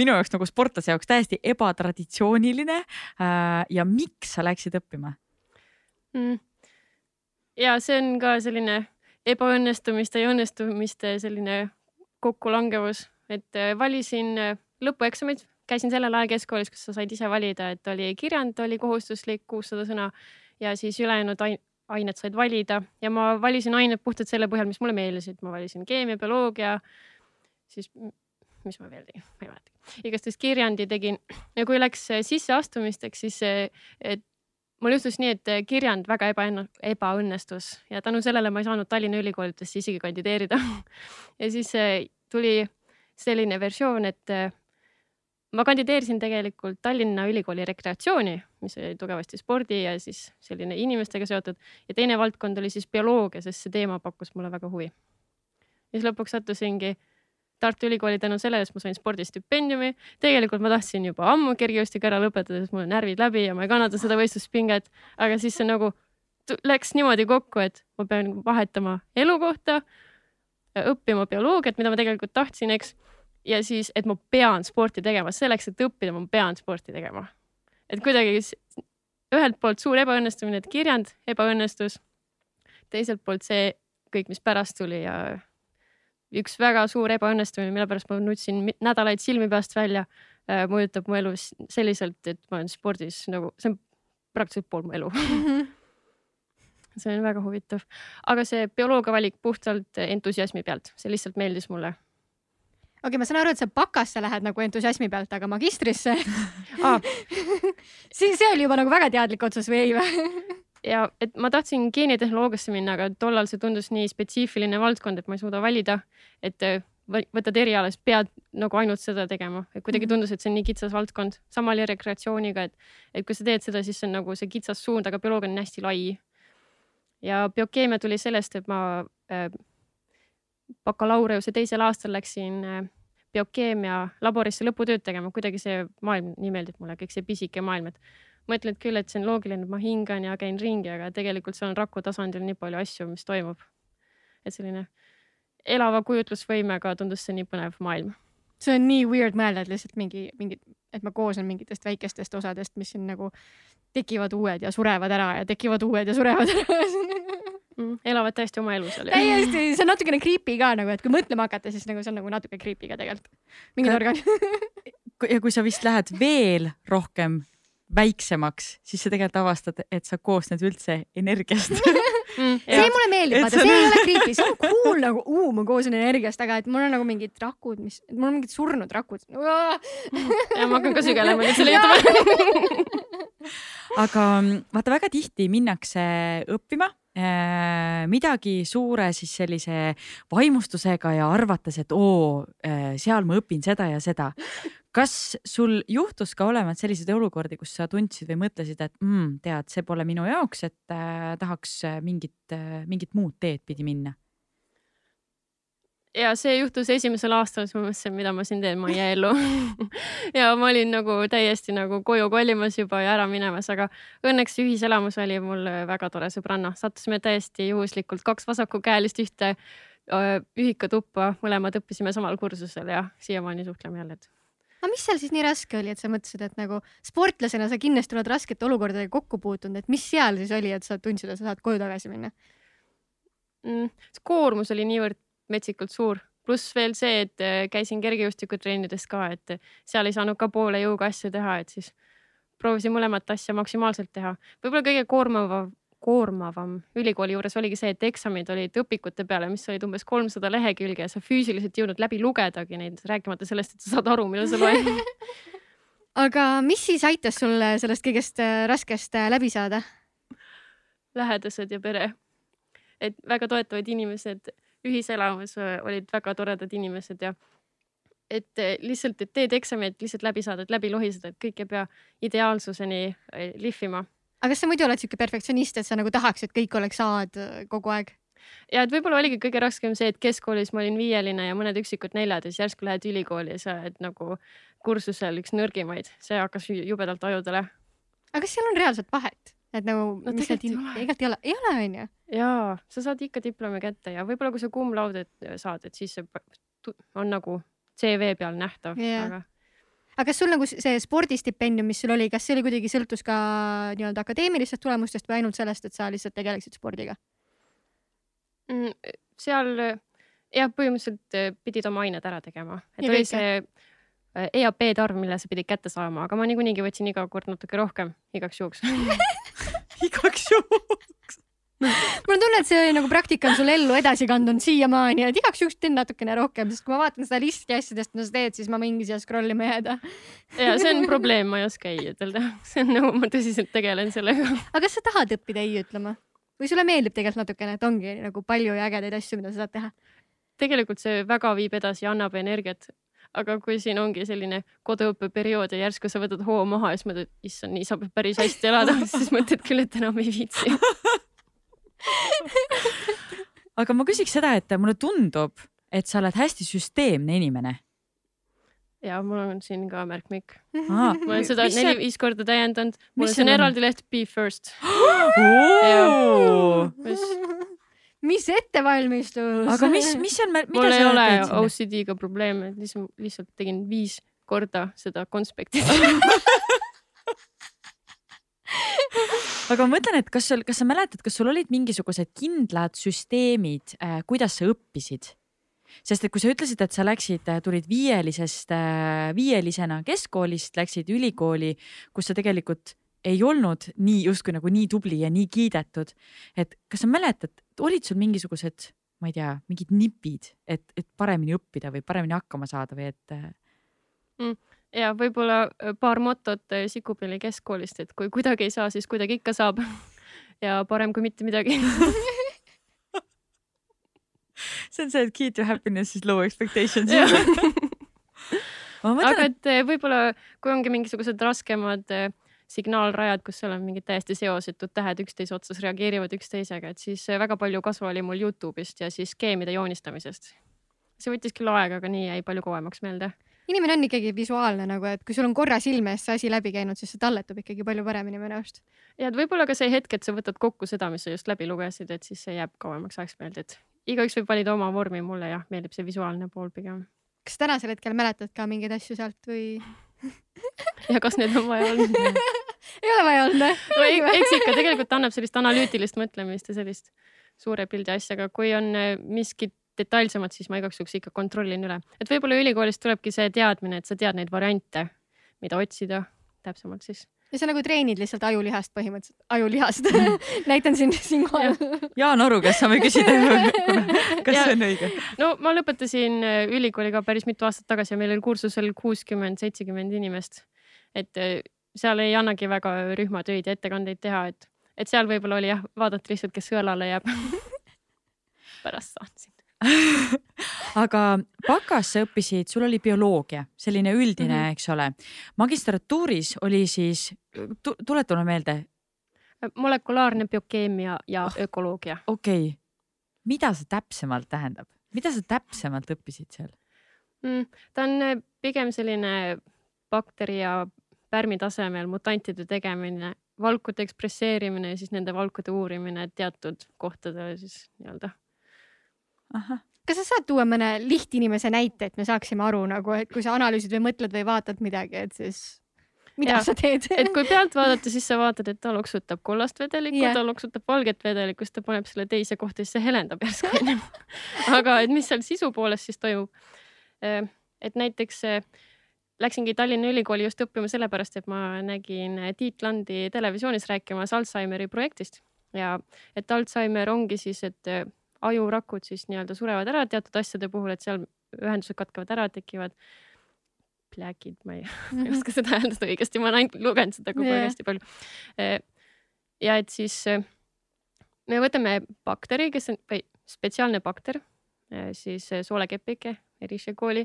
minu jaoks nagu sportlase jaoks täiesti ebatraditsiooniline. äh, ja miks sa läksid õppima mm.? ja see on ka selline ebaõnnestumiste ja õnnestumiste selline kokkulangevus, et äh, valisin äh, lõpueksamid, käisin sellel ajal keskkoolis, kus sa said ise valida, et oli kirjand, oli kohustuslik kuussada sõna ja siis ülejäänud ain ained said valida. Ja ma valisin ained puhtalt selle põhjal, mis mulle meeldisid, ma valisin keemia, bioloogia, siis mis ma veel tegin, ma ei mäletagi. igastahes kirjandi tegin. Ja kui läks äh, sisseastumisteks, siis äh, et mul juhtus nii, et äh, kirjand väga ebaõnne, ebaõnnestus. Ja tänu sellele ma ei saanud Tallinna ülikoolidesse isegi kandideerida. ja siis tuli selline versioon, et ma kandideerisin tegelikult Tallinna Ülikooli rekreatsiooni, mis oli tugevasti spordi ja siis selline inimestega seotud ja teine valdkond oli siis bioloogia, sest see teema pakkus mulle väga huvi. ja siis lõpuks sattusingi Tartu Ülikooli tänu sellele, sest ma sain spordistipendiumi. tegelikult ma tahtsin juba ammu kergejõustiku ära lõpetada, sest mul on närvid läbi ja ma ei kannata seda võistluspinget, aga siis see nagu läks niimoodi kokku, et ma pean vahetama elukohta, õppima bioloogiat, mida ma tegelikult tahtsin, eks. Ja siis, et ma pean sporti tegema, selleks, et õppida, ma pean sporti tegema. et kuidagi ühelt poolt suur ebaõnnestumine, et kirjand ebaõnnestus. teiselt poolt see kõik, mis pärast tuli ja üks väga suur ebaõnnestumine, mille pärast ma nutsin nädalaid silmi peast välja, mõjutab mu elu s- selliselt, et ma olen spordis nagu, see on praktiliselt pool mu elu see on väga huvitav, aga see bioloogia valik puhtalt entusiasmi pealt, see lihtsalt meeldis mulle okei okay,, ma saan aru, et sa bakasse lähed nagu entusiasmi pealt, aga magistrisse ah,. siis see oli juba nagu väga teadlik otsus või ei või? ja et ma tahtsin geenitehnoloogiasse minna, aga tollal see tundus nii spetsiifiline valdkond, et ma ei suuda valida, et äh, võ- võtad eriala, siis pead nagu ainult seda tegema, et kuidagi Mhm. tundus, et see on nii kitsas valdkond, sama oli rekreatsiooniga, et, et kui sa teed seda, siis see on nagu see kitsas suund, aga bioloogia on hästi lai. ja biokeemia tuli sellest, et ma äh, bakalaureuse teisel aastal läksin äh, biokeemia laborisse lõputööd tegema, kuidagi see maailm nii meeldib mulle, kõik see pisike maailm, et mõtled küll, et see on loogiline, et ma hingan ja käin ringi, aga tegelikult seal on raku tasandil nii palju asju, mis toimub. et selline elava kujutlusvõimega tundus see nii põnev maailm. see on nii weird mõelda, et lihtsalt mingi, mingid, et ma koosnen mingitest väikestest osadest, mis siin nagu tekivad uued ja surevad ära ja tekivad uued ja surevad ära Mm, elavad täiesti oma elu seal. täiesti, see on natukene creepy ka nagu, et kui mõtlema hakata, siis nagu see on nagu natuke creepy ka tegelikult. mingid organid. ja kui sa vist lähed veel rohkem väiksemaks, siis sa tegelikult avastad, et sa koosned üldse energiast. Mm, see mulle meeldib, Et vaata, see ei ole creepy, see on cool nagu, uu, ma koosnen energiast, aga et mul on nagu mingid rakud, mis, mul on mingid surnud rakud. ja ma hakkan ka sügelema nüüd selle jutu peale. aga mm, vaata, väga tihti minnakse õppima midagi suure siis sellise vaimustusega ja arvates, et oo, seal ma õpin seda ja seda. kas sul juhtus ka olevat selliseid olukordi, kus sa tundsid või mõtlesid, et mm, tead, see pole minu jaoks, et äh, tahaks äh, mingit äh,, mingit muud teed pidi minna? Ja see juhtus esimesel aastal, siis ma mõtlesin, mida ma siin teen, ma ei jää ellu. ja ma olin nagu täiesti nagu koju kolimas juba ja ära minemas, aga õnneks ühiselamus oli mul väga tore sõbranna, sattusime täiesti juhuslikult kaks vasakukäelist ühte ühikatuppa, mõlemad õppisime samal kursusel ja siiamaani suhtleme jälle, aga mis seal siis nii raske oli, et sa mõtlesid, et nagu sportlasena sa kindlasti oled raskete olukordadega kokku puutunud, et mis seal siis oli, et sa tundsid, et sa saad koju tagasi minna? mm, koormus oli niivõrd metsikult suur, pluss veel see, et äh, käisin kergejõustikutrennides ka, et seal ei saanud ka poole jõuga asju teha, et siis proovisin mõlemat asja maksimaalselt teha. võib-olla kõige koormavam, koormavam ülikooli juures oligi see, et eksamid olid õpikute peale, mis olid umbes kolmsada lehekülge sa füüsiliselt ei jõudnud läbi lugedagi neid, rääkimata sellest, et sa saad aru, mida sa loed. aga mis siis aitas sul sellest kõigest äh, raskest äh, läbi saada? lähedased ja pere. et väga toetavad inimesed, ühiselamus olid väga toredad inimesed ja et lihtsalt, et teed eksami, et lihtsalt läbi saada, et läbi lohiseda, et kõik ei pea ideaalsuseni lihvima. aga kas sa muidu oled siuke perfektsionist, et sa nagu tahaks, et kõik oleks A-d kogu aeg? ja et võib-olla oligi kõige raskem see, et keskkoolis ma olin viieline ja mõned üksikud neljad ja siis järsku lähed ülikooli ja sa oled nagu kursusel üks nõrgimaid, see hakkas ju- jubedalt ajudele. aga kas seal on reaalselt vahet? et nagu No tegelikult ei ole, ei ole onju. jaa, sa saad ikka diplomi kätte ja võib-olla kui sa cum laude't saad, et siis see on nagu CV peal nähtav Jah. aga aga kas sul nagu see spordistipendium, mis sul oli, kas see oli kuidagi sõltus ka nii-öelda akadeemilistest tulemustest või ainult sellest, et sa lihtsalt tegeleksid spordiga? Mm, seal äh, jah, põhimõtteliselt äh, pidid oma ained ära tegema, et Ja oli kõike. see äh, EAP-de arv, mille sa pidid kätte saama, aga ma niikuinii võtsin iga kord natuke rohkem igaks juhuks. igaks juhuks. mul on tunne, et see nagu praktika on sul ellu edasi kandunud siiamaani, et igaks juhuks teen natukene rohkem, sest kui ma vaatan seda listi asjadest, mida sa teed, siis ma mingi siia scroll ima jääda. ja see on probleem, ma ei oska ei ütelda, see on nagu ma tõsiselt tegelen sellega. aga kas sa tahad õppida ei ütlema või sulle meeldib tegelikult natukene, et ongi nagu palju ja ägedaid asju, mida sa saad teha? tegelikult see väga viib edasi ja annab energiat. aga kui siin ongi selline koduõppeperiood ja järsku sa võtad hoo maha ja siis mõtled, issand, nii saab päris hästi elada, siis mõtled küll, et enam ei viitsi. aga ma küsiks seda, et mulle tundub, et sa oled hästi süsteemne inimene. ja mul on siin ka märkmik. ma ma olen seda neli-viis korda täiendanud. mul mis on siin eraldi leht Be First. mis ettevalmistus? aga mis, mis on, mida mul ei ole? OCD-ga probleeme, lihtsalt, lihtsalt tegin viis korda seda konspekti. aga ma mõtlen, et kas sul, kas sa mäletad, kas sul olid mingisugused kindlad süsteemid, kuidas sa õppisid? sest et kui sa ütlesid, et sa läksid, tulid viielisest, viielisena keskkoolist, läksid ülikooli, kus sa tegelikult ei olnud nii justkui nagu nii tubli ja nii kiidetud. et kas sa mäletad, olid sul mingisugused, ma ei tea, mingid nipid, et, et paremini õppida või paremini hakkama saada või et äh, ja võib-olla äh, paar motot äh, Sikupilli keskkoolist, et kui kuidagi ei saa, siis kuidagi ikka saab. ja parem kui mitte midagi. see on see, et key to happiness is low expectations. Aga et äh, võib-olla, kui ongi mingisugused raskemad signaalrajad, kus seal on mingid täiesti seosetud tähed üksteise otsas reageerivad üksteisega, et siis väga palju kasu oli mul Youtube'ist ja siis skeemide joonistamisest. see võttis küll aega, aga nii jäi palju kauemaks meelde. Inimene on ikkagi visuaalne nagu, et kui sul on korra silme eest see asi läbi käinud, siis see talletub ikkagi palju paremini minu arust. ja et võib-olla ka see hetk, et sa võtad kokku seda, mis sa just läbi lugesid, et siis see jääb kauemaks ajaks meelde, et igaüks võib valida oma vormi, mulle jah, meeldib see visuaalne pool pigem. kas tänasel hetkel mäletad ka mingeid asju sealt või? ja kas need on vaja olnud? ei ole vaja olnud no ei- eks ikka tegelikult annab sellist analüütilist mõtlemist ja sellist suure pildi asja, aga kui on äh, miskit detailsemat, siis ma igaks juhuks ikka kontrollin üle, et võib-olla ülikoolist tulebki see teadmine, et sa tead neid variante, mida otsida täpsemalt siis. ja sa nagu treenid lihtsalt ajulihast põhimõtteliselt, ajulihast näitan siin siinkohal. Jaan Aru käest saame küsida, kas Ja- see on õige? no ma lõpetasin äh, ülikooli ka päris mitu aastat tagasi ja meil oli kursusel kuuskümmend, seitsekümmend inimest. et äh, seal ei annagi väga rühmatöid ja ettekandeid teha, et, et seal võib-olla oli jah, vaadata lihtsalt, kes sõelale jääb. pärast saan siin. aga bakas sa õppisid, sul oli bioloogia, selline üldine mm. -hmm. eks ole. magistratuuris oli siis, tuleta mulle meelde, molekulaarne biokeemia ja ökoloogia. okei okay., mida see täpsemalt tähendab, mida sa täpsemalt õppisid seal? mm,. ta on äh, pigem selline bakteri ja pärmi tasemel mutantide tegemine, valkude ekspresseerimine ja siis nende valkude uurimine teatud kohtadele siis nii-öelda. Kas sa saad tuua mõne lihtinimese näite, et me saaksime aru nagu, et kui sa analüüsid või mõtled või vaatad midagi, et siis mida ja. sa teed? et kui pealt vaadata, siis sa vaatad, et ta loksutab kollast vedelikku yeah., ta loksutab valget vedelikku, siis ta paneb selle teise kohta, siis see helendab järsku onju. aga et mis seal sisu poolest siis toimub? et näiteks eh, läksingi Tallinna Ülikooli just õppima sellepärast, et ma nägin Tiit Landi televisioonis rääkimas Alžeimeri projektist ja et Alžeimer ongi siis, et ajurakud siis nii-öelda surevad ära teatud asjade puhul, et seal ühendused katkevad ära, tekivad pläkid, ma ei ma ei oska seda hääldada õigesti, ma olen ainult lugenud seda kogu aeg hästi palju. ja et siis eh, me võtame bakteri, kes on või spetsiaalne bakter, siis eh, soolekepike, Erische kooli,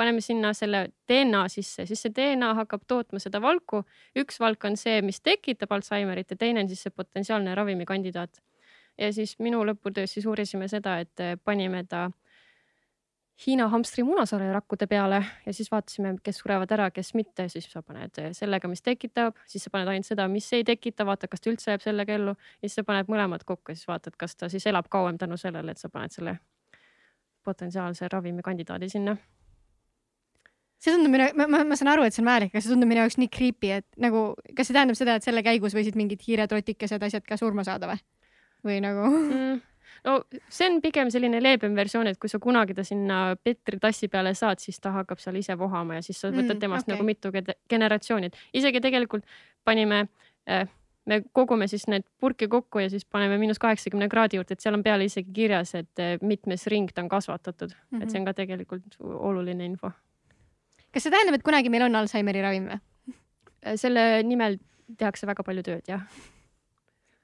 paneme sinna selle DNA sisse, siis see DNA hakkab tootma seda valku. üks valk on see, mis tekitab Alžeimerit ja teine on siis see potentsiaalne ravimikandidaat. Ja siis minu lõputöös siis uurisime seda, et eh, panime ta Hiina hamstri munasarjarakkude peale ja siis vaatasime, kes surevad ära, kes mitte, siis sa paned sellega, mis tekitab, siis sa paned ainult seda, mis ei tekita, vaatad, kas ta üldse jääb sellega ellu ja siis sa paned mõlemad kokku ja siis vaatad, kas ta siis elab kauem tänu sellele, et sa paned selle potentsiaalse ravimikandidaadi sinna. see tundub minu, ma, ma, ma saan aru, et see on aga see tundub minu jaoks nii creepy, et nagu, kas see tähendab seda, et selle käigus võisid mingid hiired, rotikesed, asjad ka surma saada või? Või nagu mm.. no see on pigem selline leebem versioon, et kui sa kunagi ta sinna petritassi peale saad, siis ta hakkab seal ise vohama ja siis sa võtad Mm, temast okei. nagu mitu generatsiooni, et isegi tegelikult panime äh, me kogume siis need purki kokku ja siis paneme miinus kaheksakümne kraadi juurde, et seal on peale isegi kirjas, et eh, mitmes ring ta on kasvatatud mm, -hmm. et see on ka tegelikult oluline info. kas see tähendab, et kunagi meil on Alžeimeri ravim või? Äh, selle nimel tehakse väga palju tööd, jah.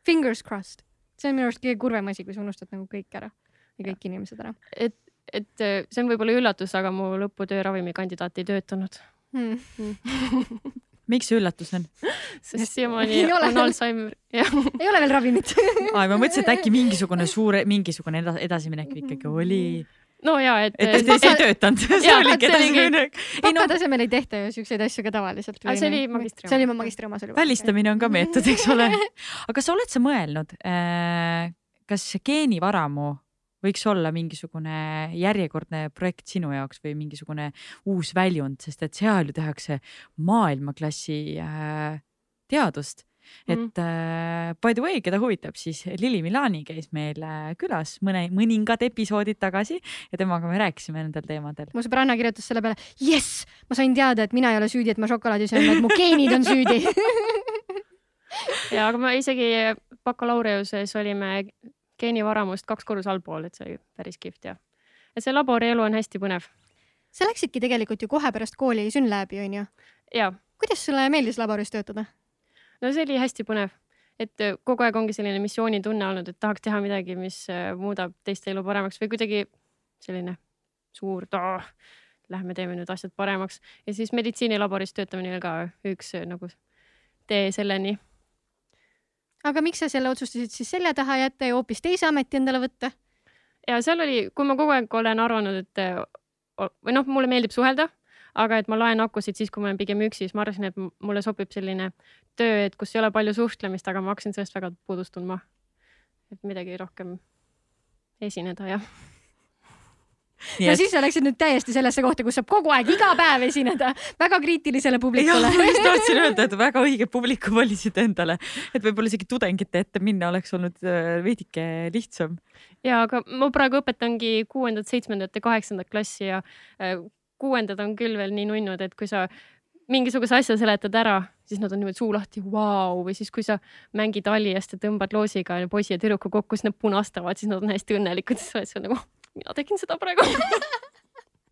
Fingers crossed, see on minu arust kõige kurvem asi, kui sa unustad nagu kõik ära ja kõik ja. inimesed ära. et, et äh, see on võib-olla üllatus, aga mu lõputöö ravimikandidaat ei töötanud hmm. hmm. miks see üllatus on? sest siiamaani on Alžeimer, ei ole veel ravimit aa, ma mõtlesin, et äkki mingisugune suur, mingisugune edasiminek ikkagi oli no ja, et. et baka... ei töötanud. see oligi edasiminek. baka tasemel ei tehta ju siukseid asju ka tavaliselt. see oli magistri oma. see oli magistri oma. välistamine on ka meetod, eks ole. aga kas oled sa mõelnud, äh, kas geenivaramu võiks olla mingisugune järjekordne projekt sinu jaoks või mingisugune uus väljund, sest et seal ju tehakse maailmaklassi äh, teadust et mm. äh, by the way, keda huvitab, siis Lili Milani käis meil äh, külas mõne, mõningad episoodid tagasi ja temaga me rääkisime nendel teemadel. mu sõbranna kirjutas selle peale, jess, ma sain teada, et mina ei ole süüdi, et ma šokolaadi söön, vaid mu geenid on süüdi ja aga me isegi bakalaureuses olime geenivaramust kaks korrus allpool, et see oli päris kihvt ja, et see laborielu on hästi põnev. sa läksidki tegelikult ju kohe pärast kooli Synlabi onju? jaa. kuidas sulle meeldis laboris töötada? No see oli hästi põnev, et äh, kogu aeg ongi selline missioonitunne olnud, et tahaks teha midagi, mis äh, muudab teiste elu paremaks või kuidagi selline suur, lähme teeme nüüd asjad paremaks ja siis meditsiinilaboris töötamine oli ka üks äh, nagu tee selleni. aga miks sa selle otsustasid siis selja taha jätta ja hoopis teise ameti endale võtta? ja seal oli, kui ma kogu aeg olen arvanud, et või noh, mulle meeldib suhelda aga et ma laen akusid siis, kui ma olen pigem üksi, siis ma arvasin, et mulle sobib selline töö, et kus ei ole palju suhtlemist, aga ma hakkasin sellest väga puudust tundma. et midagi rohkem esineda ja no et... siis sa läksid nüüd täiesti sellesse kohta, kus saab kogu aeg iga päev esineda väga kriitilisele publikule. ma just tahtsin öelda, et väga õige publiku valisite endale, et võib-olla isegi tudengite ette minna oleks olnud äh, veidike lihtsam. ja aga ma praegu õpetangi kuuendat, seitsmendat ja kaheksandat klassi ja äh, kuuendad on küll veel nii nunnud, et kui sa mingisuguse asja seletad ära, siis nad on niimoodi suu lahti, vau, või siis kui sa mängid Aliast ja tõmbad loosiga poisi ja tüdruku kokku, siis nad punastavad, siis nad on hästi õnnelikud, siis sa oled seal nagu, mina tegin seda praegu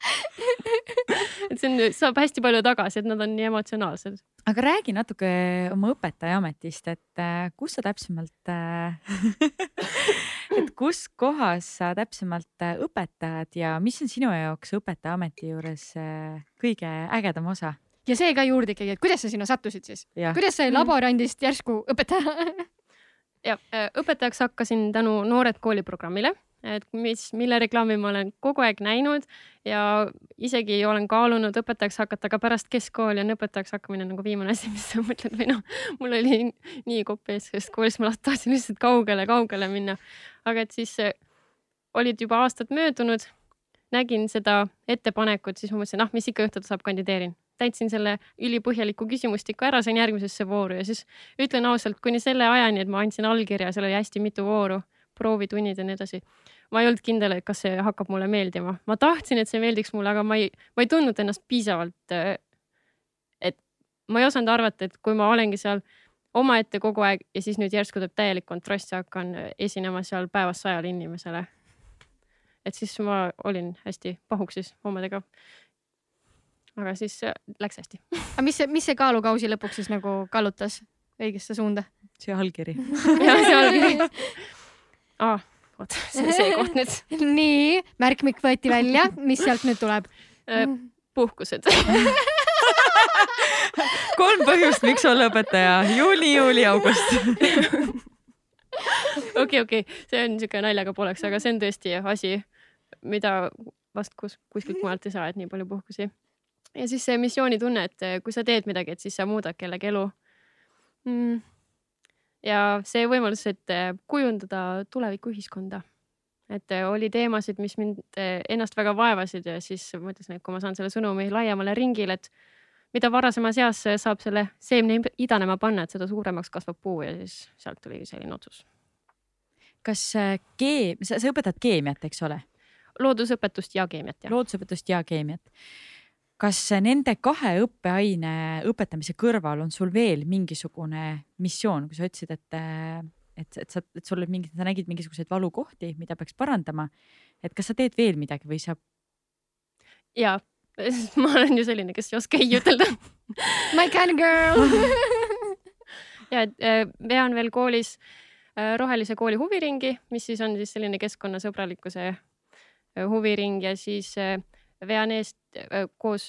et see on, saab hästi palju tagasi, et nad on nii emotsionaalsed. aga räägi natuke oma õpetaja ametist, et äh, kus sa täpsemalt äh, et kus kohas sa täpsemalt äh, õpetad ja mis on sinu jaoks õpetaja ameti juures kõige ägedam osa? ja see ka juurde ikkagi, et kuidas sa sinna sattusid siis, kuidas sai laborandist järsku õpetaja ja õpetajaks hakkasin tänu Noored kooli programmile et mis, mille reklaami ma olen kogu aeg näinud ja isegi olen kaalunud õpetajaks hakata, aga pärast keskkooli on õpetajaks hakkamine nagu viimane asi, mis sa mõtled või noh, mul oli nii kopp ees sellest koolist, ma tahtsin lihtsalt kaugele-kaugele minna. aga et siis äh, olid juba aastad möödunud, nägin seda ettepanekut, siis ma mõtlesin, ah, mis ikka juhtuda saab, kandideerin täitsin selle ülipõhjaliku küsimustiku ära, sain järgmisesse vooru ja siis ütlen ausalt, kuni selle ajani, et ma andsin allkirja, seal oli hästi mitu vooru, proovitunnid ja nii edasi ma ei olnud kindel, et kas see hakkab mulle meeldima, ma tahtsin, et see meeldiks mulle, aga ma ei, ma ei tundnud ennast piisavalt. Äh, et ma ei osanud arvata, et kui ma olengi seal omaette kogu aeg ja siis nüüd järsku tuleb täielik kontrast ja hakkan esinema seal päevas sajale inimesele. et siis ma olin hästi pahuksis omadega. aga siis äh, läks hästi. aga mis see, mis see kaalukausi lõpuks siis nagu kallutas õigesse suunda? see allkiri. jah, see allkiri ah vot see, see koht nüüd. nii, märkmik võeti välja, mis sealt nüüd tuleb? Äh, puhkused kolm põhjust, miks olla õpetaja. juuli, juuli, august. okei, okei, see on niisugune naljaga pooleks, aga see on tõesti asi, mida vast kus, kuskilt mujalt ei saa, et nii palju puhkusi. ja siis see missioonitunne, et kui sa teed midagi, et siis sa muudad kellegi elu mm ja see võimalus, et äh, kujundada tulevikuühiskonda. et äh, oli teemasid, mis mind äh, ennast väga vaevasid ja siis mõtlesin, et kui ma saan selle sõnumi laiemale ringile, et mida varasemas eas saab selle seemne idanema panna, et seda suuremaks kasvab puu ja siis sealt tuli selline otsus. kas keem-, sa õpetad keemiat, eks ole? loodusõpetust ja keemiat, jah. loodusõpetust ja keemiat kas nende kahe õppeaine õpetamise kõrval on sul veel mingisugune missioon, kui sa ütlesid, et, et, et sa, et sul olid mingid, sa nägid mingisuguseid valukohti, mida peaks parandama. et kas sa teed veel midagi või sa ja ma olen ju selline, kes ei oska ei ütelda. My kind of girl. Ja et äh, vean veel koolis äh, Rohelise kooli huviringi, mis siis on siis selline keskkonnasõbralikkuse äh, huviring ja siis äh, vean eest koos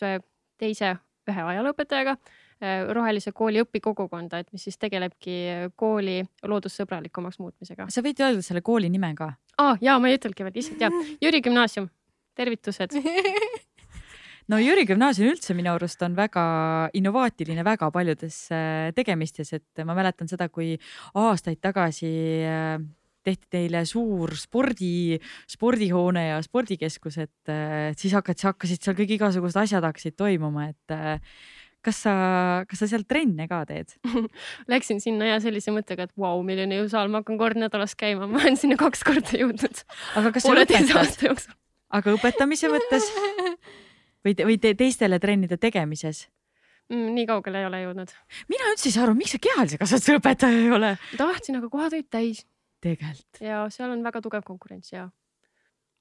teise ühe ajalooõpetajaga Rohelise kooli õpikogukonda, et mis siis tegelebki kooli loodussõbralikumaks muutmisega. sa võid öelda selle kooli nime ka? ah, ja ma ei ütelnudki veel, issand ja, Jüri gümnaasium, tervitused no Jüri gümnaasium üldse minu arust on väga innovaatiline väga paljudes äh, tegemistes, et ma mäletan seda, kui aastaid tagasi äh, tehti teile suur spordi, spordihoone ja spordikeskus, et äh, siis hakkasid, hakkasid seal kõik igasugused asjad hakkasid toimuma, et kas sa, kas sa seal trenne ka teed? Läksin sinna ja sellise mõttega, et vau, milline jõusaal, ma hakkan kord nädalas käima, ma olen sinna kaks korda jõudnud. aga kas sa õpetad? aga õpetamise mõttes või, või te, teistele trennide tegemises mm,? nii kaugele ei ole jõudnud. mina üldse ei saa aru, miks sa kehalise kasvatuse õpetaja ei ole? tahtsin, aga kohad olid täis. Tegelikult. ja seal on väga tugev konkurents ja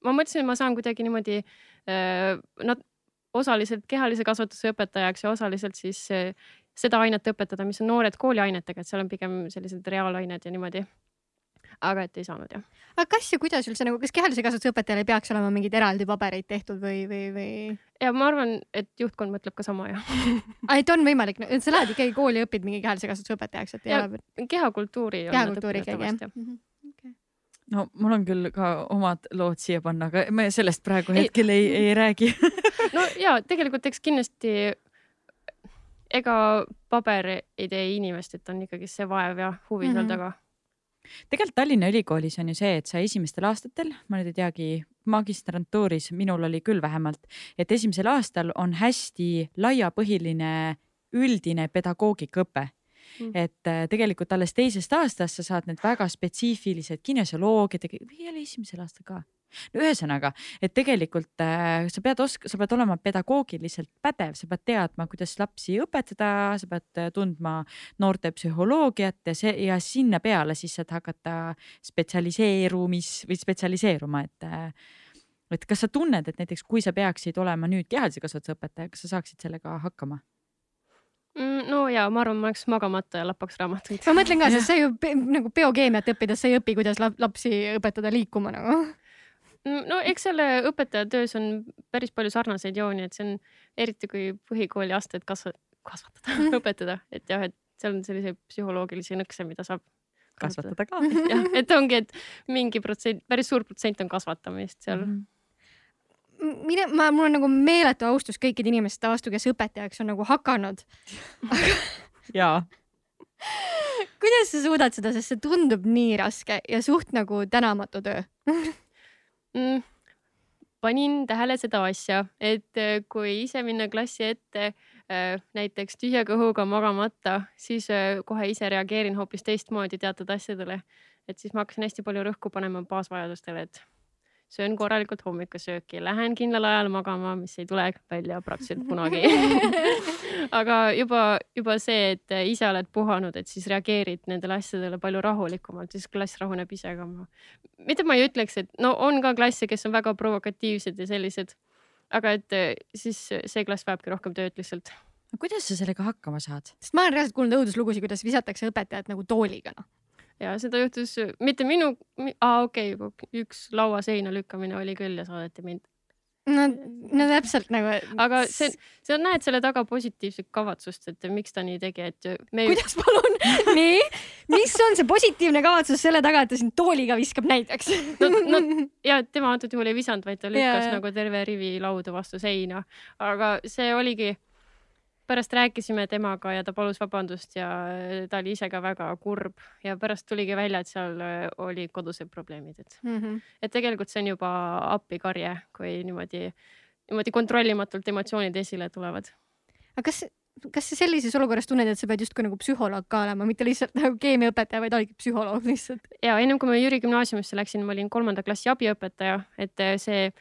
ma mõtlesin, et ma saan kuidagi niimoodi äh, nad osaliselt kehalise kasvatuse õpetajaks ja osaliselt siis äh, seda ainet õpetada, mis on noored kooliainetega, et seal on pigem sellised reaalained ja niimoodi aga et ei saanud jah. aga kas ja kuidas üldse nagu, kas kehalise kasvatuse õpetajal ei peaks olema mingeid eraldi pabereid tehtud või, või, või? ja ma arvan, et juhtkond mõtleb ka sama jah et on võimalik, et sa lähed ikkagi kooli ja õpid mingi kehalise kasvatuse õpetajaks, et ja, ja kehakultuuri. kehakultuuri ikkagi jah mm -hmm. No mul on küll ka omad lood siia panna, aga me sellest praegu hetkel ei, ei, ei räägi no ja tegelikult eks kindlasti ega paber ei tee inimest, et on ikkagi see vaev ja huvi mm -hmm. seal taga tegelikult Tallinna Ülikoolis on ju see, et sa esimestel aastatel, ma nüüd ei teagi, magistrantuuris minul oli küll vähemalt, et esimesel aastal on hästi laiapõhiline üldine pedagoogikaõpe mm.. et äh, tegelikult alles teisest aastast sa saad need väga spetsiifilised kinesioloogiad või oli esimesel aastal ka ühesõnaga, et tegelikult äh, sa pead osk-, sa pead olema pedagoogiliselt pädev, sa pead teadma, kuidas lapsi õpetada, sa pead äh, tundma noorte psühholoogiat ja see ja sinna peale siis saad hakata spetsialiseerumis või spetsialiseeruma, et äh, et kas sa tunned, et näiteks kui sa peaksid olema nüüd kehalise kasvatuse õpetaja, kas sa saaksid sellega hakkama? Mm, no ja ma arvan, ma oleks magamata ja lappaks raamatuid. ma mõtlen ka, sest sa ju nagu biokeemiat õppides, sa ei õpi, kuidas lapsi õpetada liikuma nagu no eks selle õpetaja töös on päris palju sarnaseid jooni, et see on eriti kui põhikooli astet kasva-, kasvatada mm., õpetada, et jah, et seal on selliseid psühholoogilisi nõkse, mida saab kasvatada ka. jah, et ongi, et mingi protsent, päris suur protsent on kasvatamist seal mm. -hmm mine, ma, mul on nagu meeletu austus kõikide inimeste vastu, kes õpetajaks on nagu hakanud jaa kuidas sa suudad seda, sest see tundub nii raske ja suht nagu tänamatu töö mm,? panin tähele seda asja, et äh, kui ise minna klassi ette äh, näiteks tühja kõhuga magamata, siis äh, kohe ise reageerin hoopis teistmoodi teatud asjadele. et siis ma hakkasin hästi palju rõhku panema baasvajadustele, et söön korralikult hommikusööki, lähen kindlal ajal magama, mis ei tule välja praktiliselt kunagi aga juba, juba see, et ise oled puhanud, et siis reageerid nendele asjadele palju rahulikumalt, siis klass rahuneb ise ka. mitte ma ei ütleks, et no on ka klasse, kes on väga provokatiivsed ja sellised, aga et siis see klass vajabki rohkem tööd lihtsalt kuidas sa sellega hakkama saad? sest ma olen reaalselt kuulnud õuduslugusid, kuidas visatakse õpetajat nagu tooliga noh ja seda juhtus mitte minu, aa okei okay,, üks lauaseina lükkamine oli küll ja saadeti mind. no, no täpselt nagu. aga see, sa näed selle taga positiivset kavatsust, et miks ta nii tegi, et me. kuidas palun nii, mis on see positiivne kavatsus selle taga, et ta sind tooliga viskab näiteks no, no ja tema antud juhul ei visanud, vaid ta lükkas yeah. nagu terve rivi lauda vastu seina, aga see oligi pärast rääkisime temaga ja ta palus vabandust ja ta oli ise ka väga kurb ja pärast tuligi välja, et seal äh, olid kodused probleemid, et mm, -hmm. et tegelikult see on juba appikarje, kui niimoodi, niimoodi kontrollimatult emotsioonid esile tulevad. aga kas, kas sa sellises olukorras tunned, et sa pead justkui nagu psühholoog ka olema, mitte lihtsalt nagu keemiaõpetaja, vaid olidki psühholoog lihtsalt? ja ennem kui ma Jüri gümnaasiumisse läksin, ma olin kolmanda klassi abiõpetaja, et äh, see,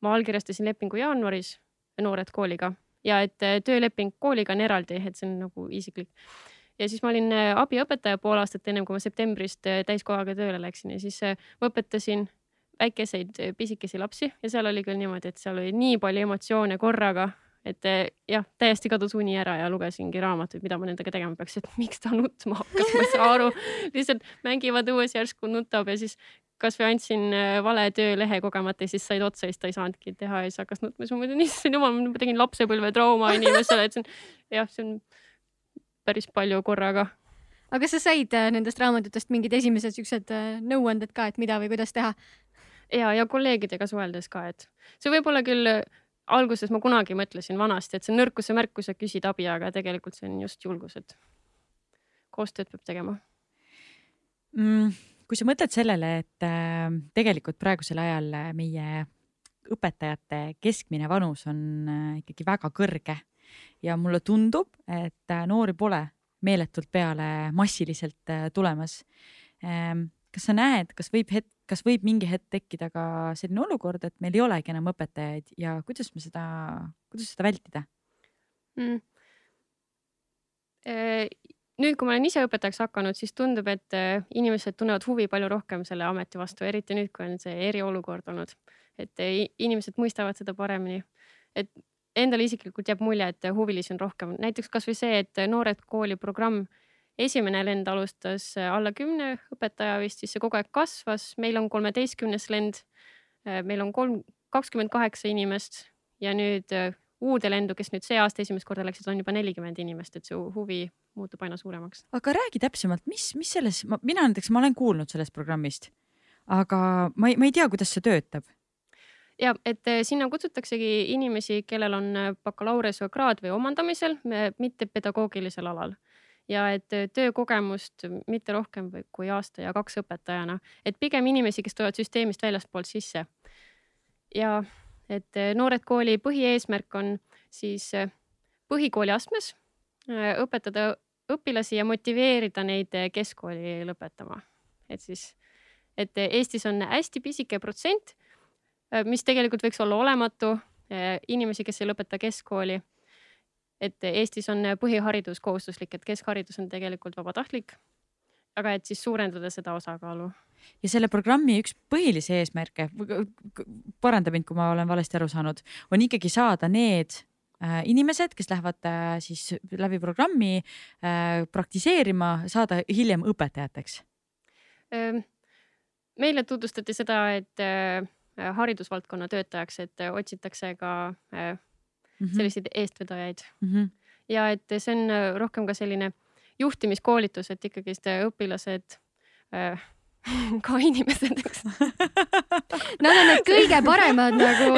ma allkirjastasin lepingu jaanuaris Noored Kooliga ja et äh, tööleping kooliga on eraldi, et see on nagu isiklik. ja siis ma olin äh, abiõpetaja pool aastat ennem kui ma septembrist äh, täiskohaga tööle läksin ja siis ma õpetasin väikeseid pisikesi lapsi ja seal oli küll niimoodi, et seal oli nii palju emotsioone korraga, et jah, täiesti kadus uni ära ja lugesingi raamatuid, mida ma nendega tegema peaks, et miks ta nutma hakkas, ma ei saa aru. lihtsalt mängivad õues järsku nutab ja siis kasvõi andsin äh, vale töölehe kogemata ja siis said otsa ja siis ta ei saanudki teha ja siis hakkas nutma, siis ma mõtlesin, issand jumal, ma tegin lapsepõlvetrauma inimesele, et see on jah, see on päris palju korraga. aga kas sa said äh, nendest raamatutest mingid esimesed siuksed äh, nõuanded ka, et mida või kuidas teha? ja, ja kolleegidega suheldes ka, et see võib olla küll alguses ma kunagi mõtlesin vanasti, et see on nõrkuse märk, kui sa küsid abi, aga tegelikult see on just julgus, et koostööd peab tegema. mm,. Kui sa mõtled sellele, et äh, tegelikult praegusel ajal äh, meie õpetajate keskmine vanus on äh, ikkagi väga kõrge ja mulle tundub, et äh, noori pole meeletult peale massiliselt tulemas. kas sa näed, kas võib hetk, kas võib mingi hetk tekkida ka selline olukord, et meil ei olegi enam õpetajaid ja kuidas me seda, kuidas seda vältida mm.? Nüüd, kui ma olen ise õpetajaks hakanud, siis tundub, et äh, inimesed tunnevad huvi palju rohkem selle ameti vastu, eriti nüüd, kui on see eriolukord olnud. et äh, inimesed mõistavad seda paremini. et endale isiklikult jääb mulje, et huvilisi on rohkem, näiteks kasvõi see, et Noored Kooli programm esimene lend alustas äh, alla kümne õpetaja vist, siis see kogu aeg kasvas, meil on kolmeteistkümnes lend. meil on kolm, kakskümmend kaheksa inimest ja nüüd uude lendu, kes nüüd see aasta esimest korda läksid, on juba nelikümmend inimest, et see huvi muutub aina suuremaks. aga räägi täpsemalt, mis, mis selles, mina näiteks, ma olen kuulnud sellest programmist, aga ma ei, ma ei tea, kuidas see töötab ja et eh, sinna kutsutaksegi inimesi, kellel on eh, bakalaureusekraad või omandamisel, mitte pedagoogilisel alal ja et eh, töökogemust mitte rohkem kui aasta ja kaks õpetajana, et pigem inimesi, kes tulevad süsteemist väljastpoolt sisse. ja et Noored Kooli põhieesmärk on siis põhikooli astmes õpetada õpilasi ja motiveerida neid keskkooli lõpetama. et siis, et Eestis on hästi pisike protsent, mis tegelikult võiks olla olematu, inimesi, kes ei lõpeta keskkooli. et Eestis on põhiharidus kohustuslik, et keskharidus on tegelikult vabatahtlik. aga et siis suurendada seda osakaalu ja selle programmi üks põhilisi eesmärke, paranda mind, kui ma olen valesti aru saanud, on ikkagi saada need inimesed, kes lähevad äh, siis läbi programmi äh, praktiseerima, saada hiljem õpetajateks? Ehm, meile tutvustati seda, et haridusvaldkonna töötajaks, et otsitakse ka mhm. selliseid eestvedajaid mm. -hmm. ja et see on rohkem ka selline juhtimiskoolitus, et ikkagist õpilased ka inimesed, eks. Nad on need kõige paremad nagu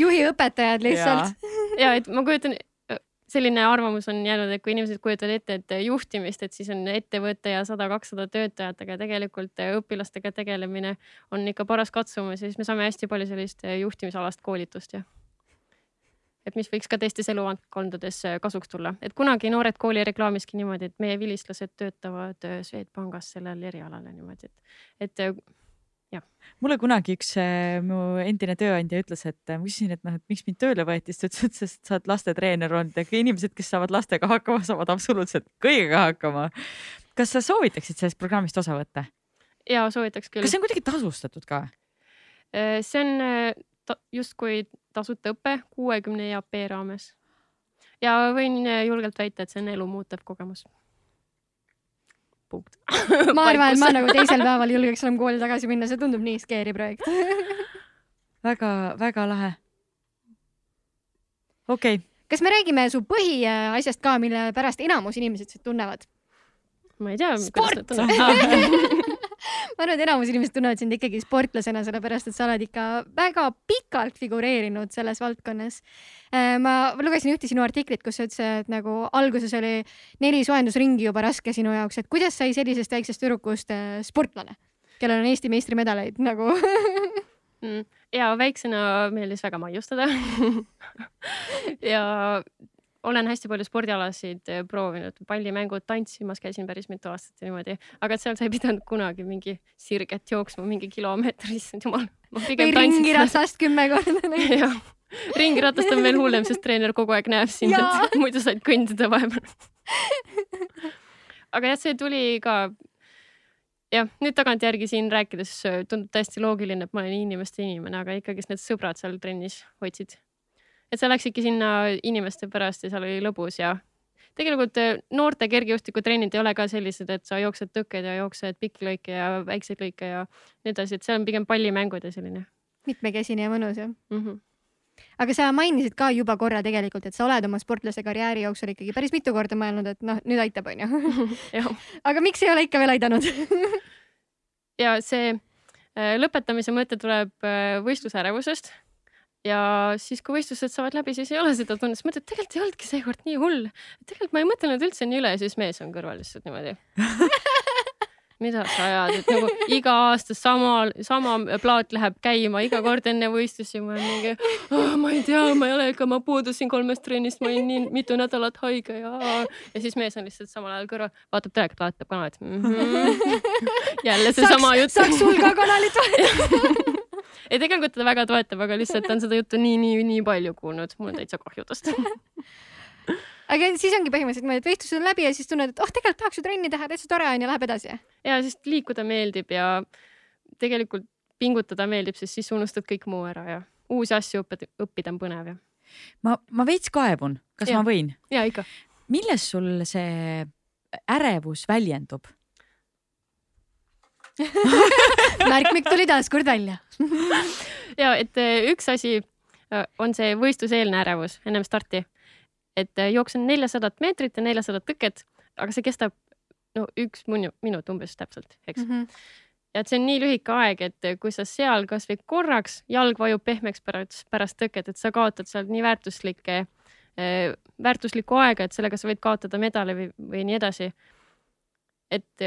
juhiõpetajad lihtsalt. ja et ma kujutan, selline arvamus on jäänud, et kui inimesed kujutavad ette, et juhtimist, et siis on ettevõte ja sada-kakssada töötajat, aga tegelikult õpilastega tegelemine on ikka paras katsumus ja siis me saame hästi palju sellist juhtimisalast koolitust ja et mis võiks ka teistes eluvaldkondades kasuks tulla, et kunagi Noored Kooli reklaamiski niimoodi, et meie vilistlased töötavad Swedbankis sellel erialal ja niimoodi, et, et jah. mulle kunagi üks äh, mu endine tööandja ütles, et ma küsisin, et noh, et miks mind tööle võeti, siis ta ütles, et sest sa oled lastetreener olnud ja inimesed, kes saavad lastega hakkama, saavad absoluutselt kõigega hakkama. kas sa soovitaksid sellest programmist osa võtta? ja soovitaks küll. kas see on kuidagi tasustatud ka? see on ta, justkui tasuta õpe kuuekümne EAP raames. ja võin julgelt väita, et see on elumuutev kogemus punkt ma arvan, et ma nagu teisel päeval julgeks enam kooli tagasi minna, see tundub nii scary projekt väga-väga lahe. okei okay.. kas me räägime su põhiasjast ka, mille pärast enamus inimesed sind tunnevad? ma ei tea. sport! Ma arvan, et enamus inimesed tunnevad sind ikkagi sportlasena, sellepärast et sa oled ikka väga pikalt figureerinud selles valdkonnas. Äh, ma lugesin ühte sinu artiklit, kus sa ütlesid, et nagu alguses oli neli soojendusringi juba raske sinu jaoks, et kuidas sai sellisest väiksest tüdrukust äh, sportlane, kellel on Eesti meistrimedaleid nagu? Mm, ja väiksena meeldis väga maiustada. Ja olen hästi palju spordialasid eh, proovinud, pallimängud, tantsimas käisin päris mitu aastat ja niimoodi, aga seal sa ei pidanud kunagi mingi sirget jooksma mingi kilomeetri, issand jumal. või ringi ratsast kümme korda ringiratast on veel hullem, sest treener kogu aeg näeb sind, et muidu said kõndida vahepeal. aga jah, see tuli ka. jah, nüüd tagantjärgi siin rääkides äh, tundub täiesti loogiline, et ma olen inimeste inimene, aga ikkagist need sõbrad seal trennis hoidsid. Et sa läksidki sinna inimeste pärast ja seal oli lõbus ja tegelikult äh, noorte kergejõustikutrennid ei ole ka sellised, et sa jooksed tõkked ja jooksed pikki lõike ja väikseid lõike ja nii edasi, et seal on pigem pallimängud ja selline mitmekesine ja mõnus jah. mm. -hmm. aga sa mainisid ka juba korra tegelikult, et sa oled oma sportlase karjääri jooksul ikkagi päris mitu korda mõelnud, et noh, nüüd aitab, onju. aga miks ei ole ikka veel aidanud? ja see äh, lõpetamise mõte tuleb äh, võistlusärevusest. Ja siis, kui võistlused saavad läbi, siis ei ole seda tunnet, siis mõtled, tegelikult ei olnudki seekord nii hull. tegelikult ma ei mõtelnud üldse nii üle ja siis mees on kõrval lihtsalt niimoodi. mida sa ajad, et nagu iga aasta sama, sama plaat läheb käima iga kord enne võistlusi, ma olen mingi oh,, ma ei tea, ma ei ole ikka, ma puudusin kolmest trennist, ma olin nii mitu nädalat haige ja, ja siis mees on lihtsalt samal ajal kõrval, vaatab telekat, vaatab kanalit mm. -hmm. jälle seesama jutt. saaks sul ka kanalit vahetada. ei, tegelikult ta väga toetab, aga lihtsalt on seda juttu nii, nii, nii palju kuulnud, mul on täitsa kahju tast. aga siis ongi põhimõtteliselt niimoodi, et võistlused on läbi ja siis tunned, et oh, tegelikult tahaks ju trenni teha, täitsa tore on ja läheb edasi. ja siis liikuda meeldib ja tegelikult pingutada meeldib, sest siis unustad kõik muu ära ja uusi asju õppida, õppida on põnev ja. ma, ma veits kaebun, kas ja. ma võin? ja ikka. milles sul see ärevus väljendub? märkmik tuli taas kord välja. ja et eh, üks asi eh, on see võistluseelne ärevus ennem starti. et eh, jooksen neljasadat meetrit ja neljasadat tõket, aga see kestab no üks minu- minut umbes täpselt, eks. Mhm. ja et see on nii lühike aeg, et kui sa seal kasvõi korraks jalg vajub pehmeks pärast, pärast tõket, et sa kaotad sealt nii väärtuslikke, väärtuslikku aega, et sellega sa võid kaotada medali või, või nii edasi. et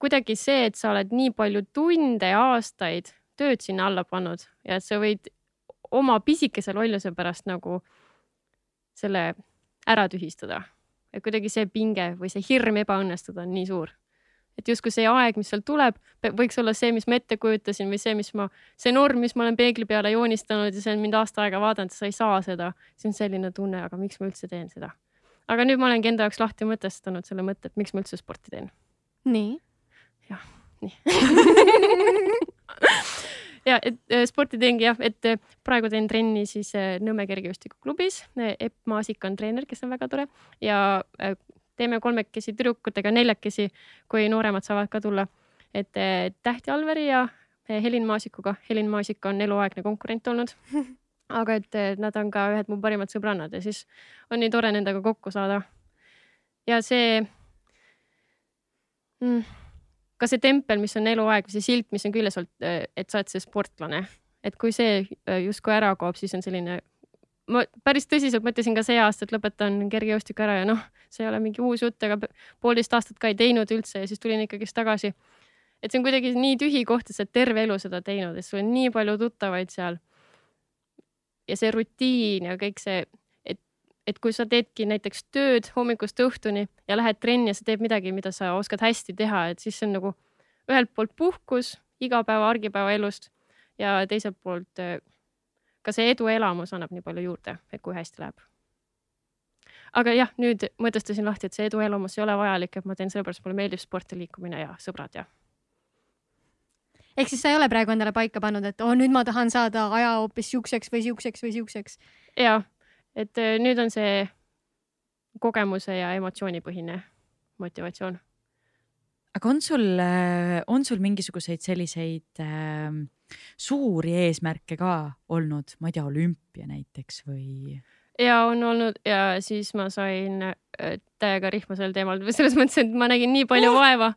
kuidagi see, et sa oled nii palju tunde ja aastaid tööd sinna alla pannud ja et sa võid oma pisikese lolluse pärast nagu selle ära tühistada. et kuidagi see pinge või see hirm ebaõnnestuda on nii suur et justkui see aeg, mis seal tuleb, võiks olla see, mis ma ette kujutasin või see, mis ma, see norm, mis ma olen peegli peale joonistanud ja see on mind aasta aega vaadanud, sa ei saa seda. siis on selline tunne, aga miks ma üldse teen seda. aga nüüd ma olengi enda jaoks lahti mõtestanud selle mõtte, et miks ma üldse sporti teen. nii. ja et äh, sporti teengi jah, et äh, praegu teen trenni siis äh, Nõmme kergejõustikuklubis. Epp Maasik on treener, kes on väga tore ja teeme kolmekesi tüdrukutega, neljakesi, kui nooremad saavad ka tulla. et äh, Tähti Alveri ja Helin Maasikuga, Helin Maasik on eluaegne konkurent olnud. aga et nad on ka ühed mu parimad sõbrannad ja siis on nii tore nendega kokku saada. ja see mm, ka see tempel, mis on eluaeg see silt, mis on küljes olnud, et sa oled see sportlane, et kui see äh, justkui ära kaob, siis on selline, ma päris tõsiselt mõtlesin ka see aasta, et lõpetan kergejõustiku ära ja noh, see ei ole mingi uus jutt, aga poolteist aastat ka ei teinud üldse ja siis tulin ikkagist tagasi. et see on kuidagi nii tühi koht, et sa oled terve elu seda teinud ja sul on nii palju tuttavaid seal. ja see rutiin ja kõik see, et, kui sa teedki näiteks tööd hommikust õhtuni ja lähed trenni ja sa teed midagi, mida sa oskad hästi teha, et siis see on nagu ühelt poolt puhkus igapäeva, argipäeva elust ja teiselt poolt eh, ka see eduelamus annab nii palju juurde, et kui hästi läheb. aga jah, nüüd mõtestasin lahti, et see eduelamus ei ole vajalik, et ma teen sellepärast, mulle meeldib sport ja liikumine ja sõbrad ja ehk siis sa ei ole praegu endale paika pannud, et oo, nüüd ma tahan saada aja hoopis siukseks või siukseks või siukseks. ja et eh, nüüd on see kogemuse ja emotsioonipõhine motivatsioon. aga on sul, on sul mingisuguseid selliseid äh, suuri eesmärke ka olnud, ma ei tea, olümpia näiteks või? ja on olnud ja siis ma sain äh, täiega rihma sel teemal selles mõttes, et ma nägin nii palju vaeva,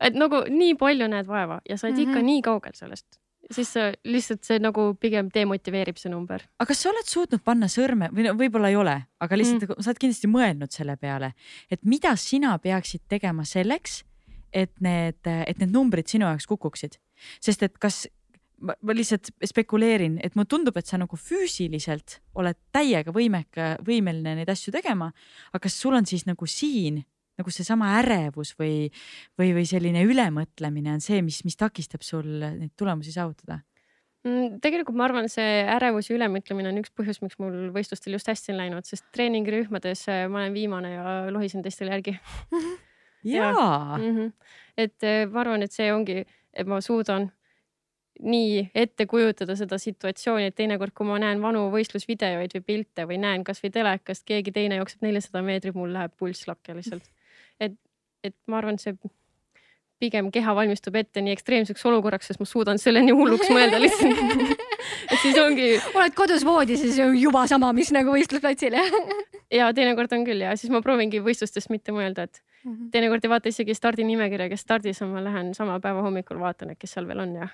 et nagu nii palju näed vaeva ja sa oled mm -hmm. ikka nii kaugel sellest, siis sa lihtsalt see nagu pigem demotiveerib see number. aga kas sa oled suutnud panna sõrme või no võib-olla ei ole, aga lihtsalt mm. sa oled kindlasti mõelnud selle peale, et mida sina peaksid tegema selleks, et need, et need numbrid sinu jaoks kukuksid, sest et kas ma, ma lihtsalt spekuleerin, et mulle tundub, et sa nagu füüsiliselt oled täiega võimeka, võimeline neid asju tegema, aga kas sul on siis nagu siin nagu seesama ärevus või, või, või selline ülemõtlemine on see, mis, mis takistab sul neid tulemusi saavutada? Mm, tegelikult ma arvan, see ärevus ja ülemõtlemine on üks põhjus, miks mul võistlustel just hästi on läinud, sest treeningirühmades äh, ma olen viimane ja lohisen teistele järgi jaa, mm. -hmm. et äh, ma arvan, et see ongi, et ma suudan nii ette kujutada seda situatsiooni, et teinekord, kui ma näen vanu võistlusvideoid või pilte või näen kasvõi telekast, keegi teine jookseb nelisada meetrit, mul läheb pulss lakke lihtsalt. Et, et ma arvan, see pigem keha valmistub ette nii ekstreemseks olukorraks, sest ma suudan selle nii hulluks mõelda lihtsalt et siis ongi oled kodus voodis ja see on juba sama, mis nagu võistlusplatsil jah ja teinekord on küll ja siis ma proovingi võistlustest mitte mõelda, et teinekord ei vaata isegi stardinimekirja, kes stardis on, ma lähen sama päeva hommikul vaatan, et kes seal veel on ja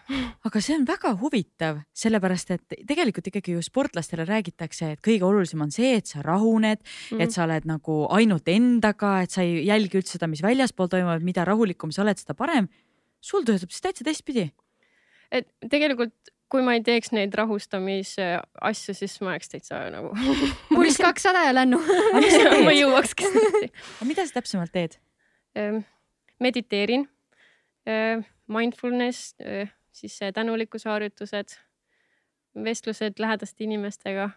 aga see on väga huvitav, sellepärast et tegelikult ikkagi ju sportlastele räägitakse, et kõige olulisem on see, et sa rahuned mm, Mhm. -hmm. et sa oled nagu ainult endaga, et sa ei jälgi üldse seda, mis väljaspool toimub, mida rahulikum sa oled, seda parem. sul töötab siis täitsa teistpidi. et tegelikult kui ma ei teeks neid rahustamise asju, siis ma oleks täitsa nagu pulss kakssada ja lännu. ma jõuakski. mida sa täpsemalt teed? mediteerin, mindfulness, siis äh, tänulikkuse harjutused, vestlused lähedaste inimestega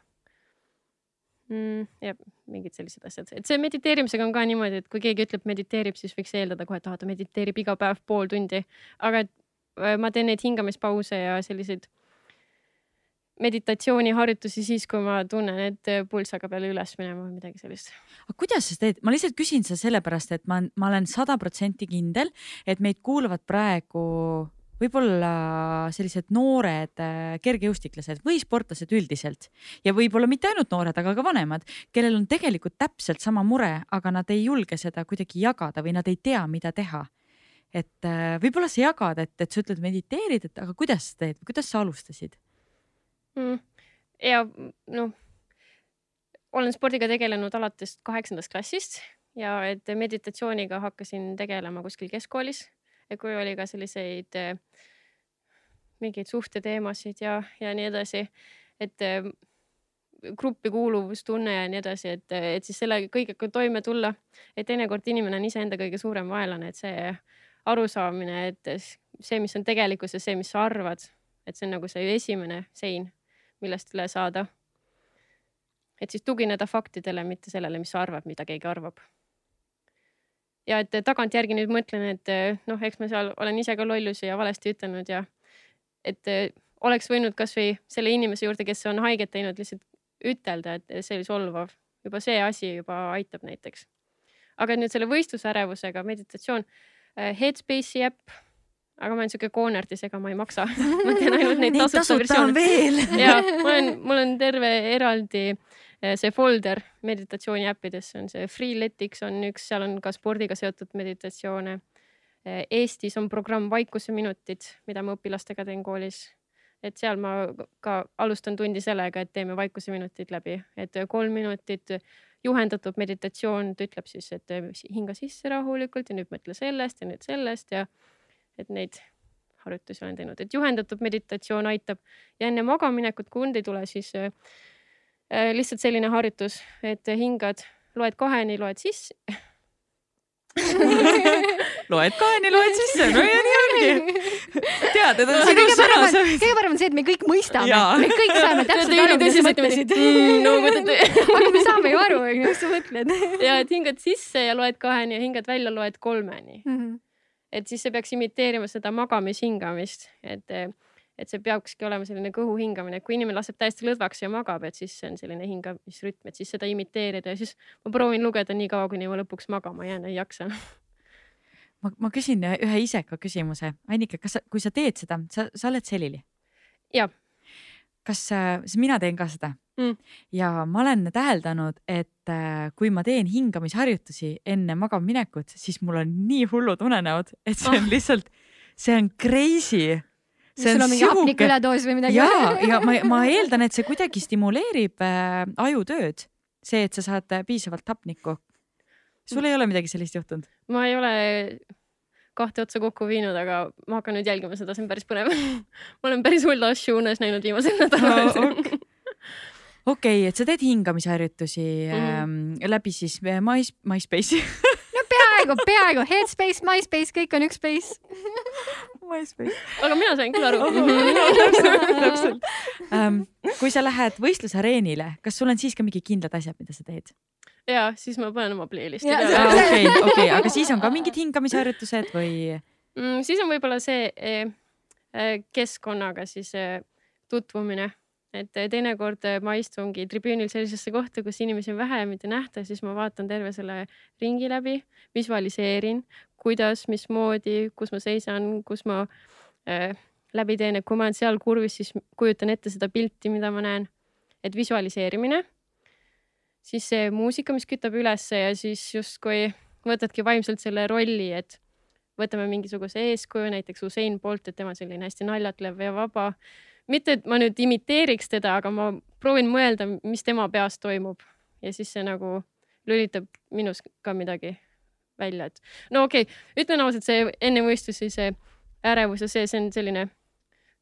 mm,. ja mingid sellised asjad, et see mediteerimisega on ka niimoodi, et kui keegi ütleb mediteerib, siis võiks eeldada kohe, et aa ta mediteerib iga päev pool tundi, aga et äh, ma teen neid hingamispause ja selliseid meditatsiooniharjutusi siis, kui ma tunnen, et pulss hakkab jälle üles minema või midagi sellist. aga kuidas sa seda teed, ma lihtsalt küsin seda sellepärast, et ma, ma olen sada protsenti kindel, et meid kuulavad praegu võib-olla sellised noored äh, kergejõustiklased või sportlased üldiselt ja võib-olla mitte ainult noored, aga ka vanemad, kellel on tegelikult täpselt sama mure, aga nad ei julge seda kuidagi jagada või nad ei tea, mida teha. et äh, võib-olla sa jagad, et, et sa ütled, mediteerid, et aga kuidas sa teed, kuidas sa alustasid? mm.. ja noh, olen spordiga tegelenud alates kaheksandast klassist ja et meditatsiooniga hakkasin tegelema kuskil keskkoolis kui oli ka selliseid eh, mingeid suhteteemasid ja, ja nii edasi, et eh, gruppi kuuluvustunne ja nii edasi, et, et siis selle kõigega toime tulla, et teinekord inimene on iseenda kõige suurem vaenlane, et see arusaamine, et see, mis on tegelikkus ja see, mis sa arvad, et see on nagu see esimene sein, millest üle saada. et siis tugineda faktidele, mitte sellele, mis sa arvad, mida keegi arvab. ja et tagantjärgi nüüd mõtlen, et noh, eks ma seal olen ise ka lollusi ja valesti ütelnud ja et eh, oleks võinud kasvõi selle inimese juurde, kes on haiget teinud, lihtsalt ütelda, et see oli solvav, juba see asi juba aitab näiteks. aga nüüd selle võistlusärevusega meditatsioon, Headspace'i äpp, aga ma olen siuke koonerdis, ega ma ei maksa, ma teen ainult neid tasuta versioone. veel. ja ma olen, mul on terve eraldi eh, see folder meditatsiooni äppides, on see Freeletics on üks, seal on ka spordiga seotud meditatsioone. Eestis on programm Vaikuseminutid, mida ma õpilastega teen koolis. et seal ma ka alustan tundi sellega, et teeme vaikuseminutid läbi, et kolm minutit juhendatud meditatsioon, ta ütleb siis, et hinga sisse rahulikult ja nüüd mõtle sellest ja nüüd sellest ja et neid harjutusi olen teinud, et juhendatud meditatsioon aitab. Ja enne magamaminekut, kui und ei tule, siis äh, äh, lihtsalt selline harjutus, et hingad, loed kaheni, loed sisse. loed kaheni, loed sisse, no ja nii ongi. tead, need on sinu kõige parem on, kõige parem on see, et me kõik mõistame. Me kõik saame täpselt aru, mida sa mõtlesid. no kui te aga me saame ju aru, mis sa mõtled. ja et hingad sisse ja loed kaheni ja hingad välja, loed kolmeni, et siis see peaks imiteerima seda magamishingamist, et et see peakski olema selline kõhu hingamine, et kui inimene laseb täiesti lõdvaks ja magab, et siis see on selline hingamisrütm, et siis seda imiteerida ja siis ma proovin lugeda nii kaua, kuni ma lõpuks magama jään, ei jaksa. ma, ma küsin ühe iseka küsimuse. Annika, kas sa, kui sa teed seda, sa, sa oled selili? Jah. kas, sest mina teen ka seda Mm. ja ma olen täheldanud, et äh, kui ma teen hingamisharjutusi enne magama minekut, siis mul on nii hullud unenäod, et see on Ah. lihtsalt, see on crazy. see sul on on mingi hapniku sihuke, üledoos või midagi? ja, ja ma, ma eeldan, et see kuidagi stimuleerib äh, ajutööd, see, et sa saad piisavalt hapnikku. sul ei ole midagi sellist juhtunud? ma ei ole kahte otsa kokku viinud, aga ma hakkan nüüd jälgima seda, see on päris põnev. ma olen päris hulle asju unes näinud viimasel nädalal Ok. okei okay,, et sa teed hingamisharjutusi mm ähm, läbi siis äh, My, MySpace'i peaaegu, peaaegu, Headspace, MySpace, kõik on üks space. MySpace. aga mina sain küll aru. täpselt. Um, kui sa lähed võistlusareenile, kas sul on siis ka mingid kindlad asjad, mida sa teed? ja siis ma panen oma playlist'i Ja, peale. okei, okei, aga siis on ka mingid hingamisharjutused või? mm,. siis on võib-olla see eh, eh, keskkonnaga siis eh, tutvumine, et eh, teinekord eh, ma istungi tribüünil sellisesse kohta, kus inimesi on vähe ja mitte nähta, siis ma vaatan terve selle ringi läbi, visualiseerin, kuidas, mismoodi, kus ma seisan, kus ma eh, läbi teen, et kui ma olen seal kurvis, siis kujutan ette seda pilti, mida ma näen. et visualiseerimine, siis see muusika, mis kütab ülesse ja siis justkui võtadki vaimselt selle rolli, et võtame mingisuguse eeskuju, näiteks Usain Bolt, et tema selline hästi naljatlev ja vaba. mitte, et ma nüüd imiteeriks teda, aga ma proovin mõelda, mis tema peas toimub. Ja siis see nagu lülitab minus ka midagi välja, et no okei okay,, ütlen ausalt, see enne võistlusi see ärevus ja see, see on selline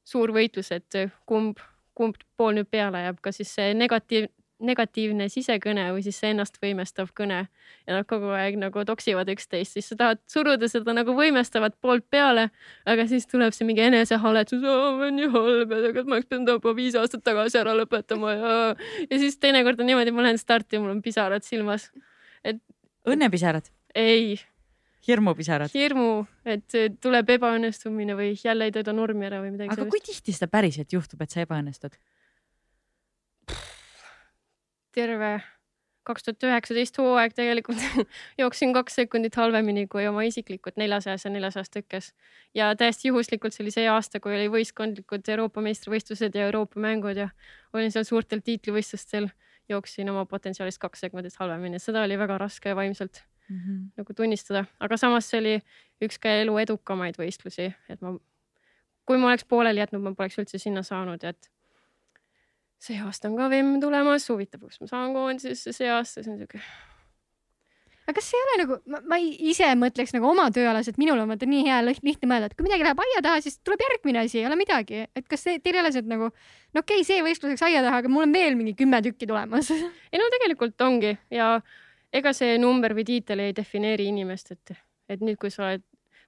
suur võitlus, et kumb, kumb pool nüüd peale jääb, kas siis see negatiiv, negatiivne sisekõne või siis see ennast võimestav kõne ja nad kogu aeg nagu toksivad üksteist, siis sa tahad suruda seda nagu võimestavat poolt peale, aga siis tuleb see mingi enesehaletus, ma olen nii halb ja tegelikult ma oleks pidanud juba viis aastat tagasi ära lõpetama ja, ja siis teinekord on niimoodi, ma lähen starti ja mul on pisarad silmas. õnnepisarad, ei, hirmupisarad. hirmu, et tuleb ebaõnnestumine või jälle ei täida normi ära või midagi aga kui tihti seda päriselt juhtub, et sa ebaõnnestud? Terve kaks tuhat üheksateist hooaeg tegelikult jooksin kaks sekundit halvemini kui oma isiklikud neljasajas ja neljasajas tõkkes. ja täiesti juhuslikult see oli see aasta, kui oli võistkondlikud Euroopa meistrivõistlused ja Euroopa mängud ja olin seal suurtel tiitlivõistlustel, jooksin oma potentsiaalist kaks sekundit halvemini, seda oli väga raske vaimselt nagu tunnistada, aga samas see oli üks ka elu edukamaid võistlusi, et ma, kui ma oleks pooleli jätnud, ma poleks üldse sinna saanud ja et see aasta on ka VM tulemas, huvitav, kus ma saan koondisesse see aasta, see on siuke. aga kas ei ole nagu, ma ise mõtleks nagu oma tööalas, et minul on vaata nii hea liht- lihtne mõelda, et kui midagi läheb aia taha, siis tuleb järgmine asi, ei ole midagi, et kas see, teil ei ole see et nagu no okei okay,, see võistlus läks aia taha, aga mul on veel mingi kümme tükki tulemas. ei no tegelikult ongi ja ega see number või tiitel ei defineeri inimest, et, et nüüd, kui sa oled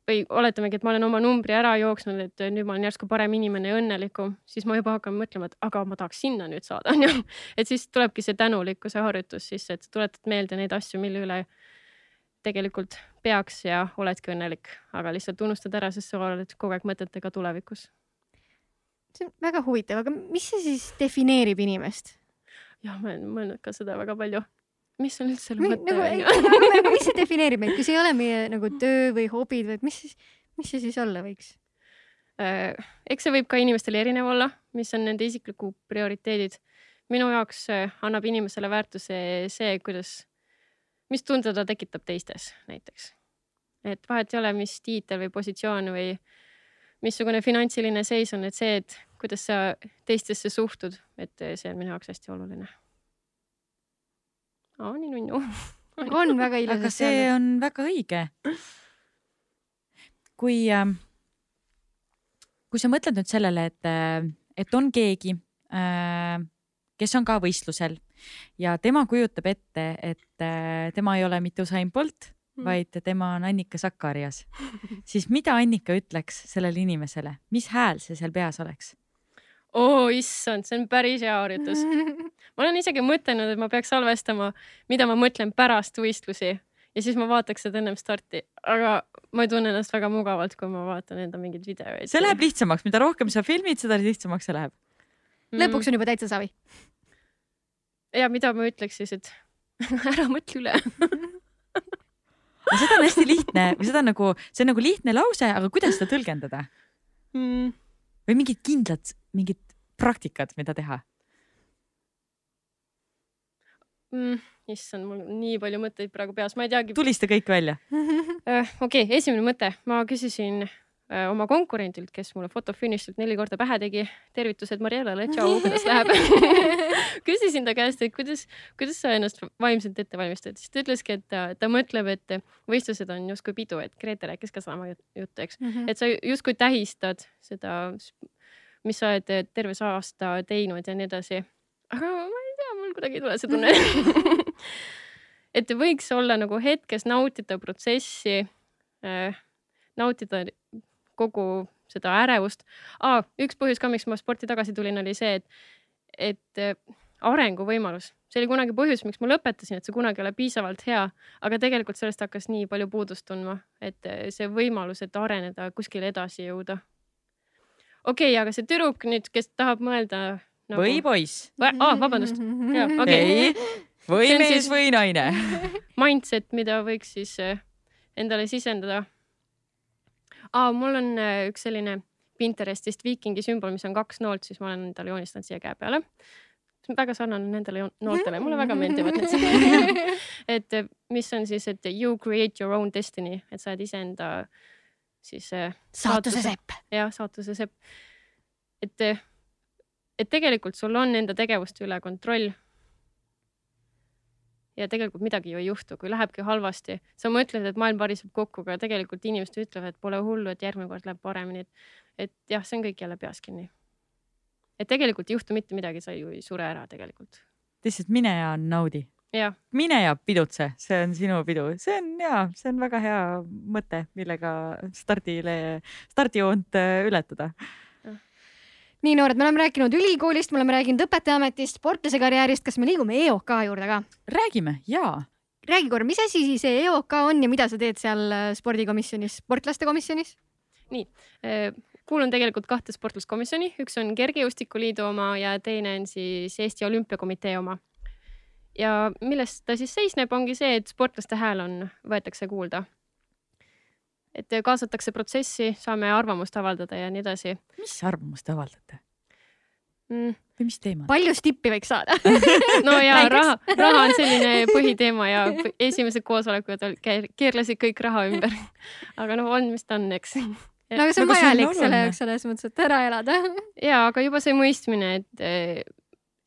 või oletamegi, et ma olen oma numbri ära jooksnud, et nüüd ma olen järsku parem inimene ja õnnelikum, siis ma juba hakkan mõtlema, et aga ma tahaks sinna nüüd saada, onju. et siis tulebki see tänulikkuse harjutus sisse, et sa tuletad meelde neid asju, mille üle tegelikult peaks ja oledki õnnelik, aga lihtsalt unustad ära, sest sa oled kogu aeg mõtetega tulevikus. see on väga huvitav, aga mis see siis defineerib inimest? jah, ma olen mõelnud ka seda väga palju. Mis on üldse selle mõte nagu, onju? aga mis see defineerib meid, kui see ei ole meie nagu töö või hobid või mis siis, mis see siis olla võiks? Äh, eks see võib ka inimestel erinev olla, mis on nende isiklikud prioriteedid. minu jaoks äh, annab inimesele väärtuse see, kuidas, mis tunde ta tekitab teistes näiteks. et vahet ei ole, mis tiitel või positsioon või missugune finantsiline seis on, et see, et kuidas sa teistesse suhtud, et äh, see on minu jaoks hästi oluline. aa, nii nunnu. on väga aga ilusasti see on väga õige. kui, kui sa mõtled nüüd sellele, et, et on keegi, kes on ka võistlusel ja tema kujutab ette, et äh, tema ei ole mitte Usain Bolt, Mm. vaid tema on Annika Sakkarias, siis mida Annika ütleks sellele inimesele, mis hääl see seal peas oleks? Oo issand, see on päris hea harjutus. ma olen isegi mõtelnud, et ma peaks salvestama, mida ma mõtlen pärast võistlusi ja siis ma vaataks seda ennem starti, aga ma ei tunne ennast väga mugavalt, kui ma vaatan enda mingeid videoid. see läheb lihtsamaks, mida rohkem sa filmid, seda lihtsamaks see läheb. lõpuks on juba täitsa savi. ja mida ma ütleks siis, et ära mõtle üle. seda on hästi lihtne või seda on nagu, see on nagu lihtne lause, aga kuidas seda tõlgendada Mm. Või mingid kindlad, mingid praktikad, mida teha? Mm, issand, mul nii palju mõtteid praegu peas, ma ei teagi. tulista kõik välja. okei, esimene mõte, ma küsisin äh, oma konkurendilt, kes mulle fotofinišilt neli korda pähe tegi. tervitused Marielale, tšau, kuidas läheb? küsisin ta käest, et kuidas, kuidas sa ennast vaimselt ette valmistad, siis ta ütleski, et ta, ta mõtleb, et võistlused on justkui pidu, et Grete rääkis ka sama jut- juttu, eks. et sa justkui tähistad seda, mis sa oled terve see aasta teinud ja nii edasi. aga ma ei tea, mul kuidagi ei tule see tunne. et võiks olla nagu hetkes nautida protsessi äh,, nautida kogu seda ärevust ah,. üks põhjus ka, miks ma sporti tagasi tulin, oli see, et, et eh, arenguvõimalus, see oli kunagi põhjus, miks ma lõpetasin, et see kunagi ei ole piisavalt hea, aga tegelikult sellest hakkas nii palju puudust tundma, et eh, see võimalus, et areneda, kuskile edasi jõuda. okei okay,, aga see tüdruk nüüd, kes tahab mõelda nagu... või poiss. ah,, vabandust, okei ei, või mees siis- või naine. mindset, mida võiks siis eh, endale sisendada ah,. mul on eh, üks selline Pinterestist viikingi sümbol, mis on kaks noolt, siis ma olen endale joonistanud siia käe peale. väga sarnane nendele nooltele, mulle väga meeldivad need. et eh, mis on siis, et you create your own destiny, et sa oled iseenda siis eh, saatuse sepp. jah, saatuse sepp. et, et tegelikult sul on enda tegevuste üle kontroll. Ja tegelikult midagi ju ei juhtu, kui lähebki halvasti, sa mõtled, et maailm variseb kokku, aga tegelikult inimesed ütlevad, et pole hullu, et järgmine kord läheb paremini, et, jah, see on kõik jälle peas kinni. et tegelikult ei juhtu mitte midagi, sa ju ei sure ära tegelikult. lihtsalt mine ja naudi. mine ja pidutse, see on sinu pidu, see on ja see on väga hea mõte, millega stardile, stardijoont äh, ületada. Nii noored, me oleme rääkinud ülikoolist, me oleme rääkinud õpetajaametist, sportlase karjäärist, kas me liigume EOK juurde ka? räägime ja räägi korra, mis asi siis see EOK on ja mida sa teed seal äh, spordikomisjonis, sportlaste komisjonis? Eh, kuulun tegelikult kahte sportlaskomisjoni, üks on Kergejõustikuliidu oma ja teine on siis Eesti Olümpiakomitee oma. ja milles ta siis seisneb, ongi see, et sportlaste hääl on, võetakse kuulda. Et kaasatakse protsessi, saame arvamust avaldada ja nii edasi mis arvamust avaldate mm,. või mis teemal? palju stippi võiks saada? no ja raha, raha on selline põhiteema ja esimesed koosolekud ol- ke- keerlesid kõik raha ümber. aga noh, on, mis ta on, eks. no aga see on vajalik selle jaoks selles mõttes, et ära elada. ja aga juba see mõistmine, et,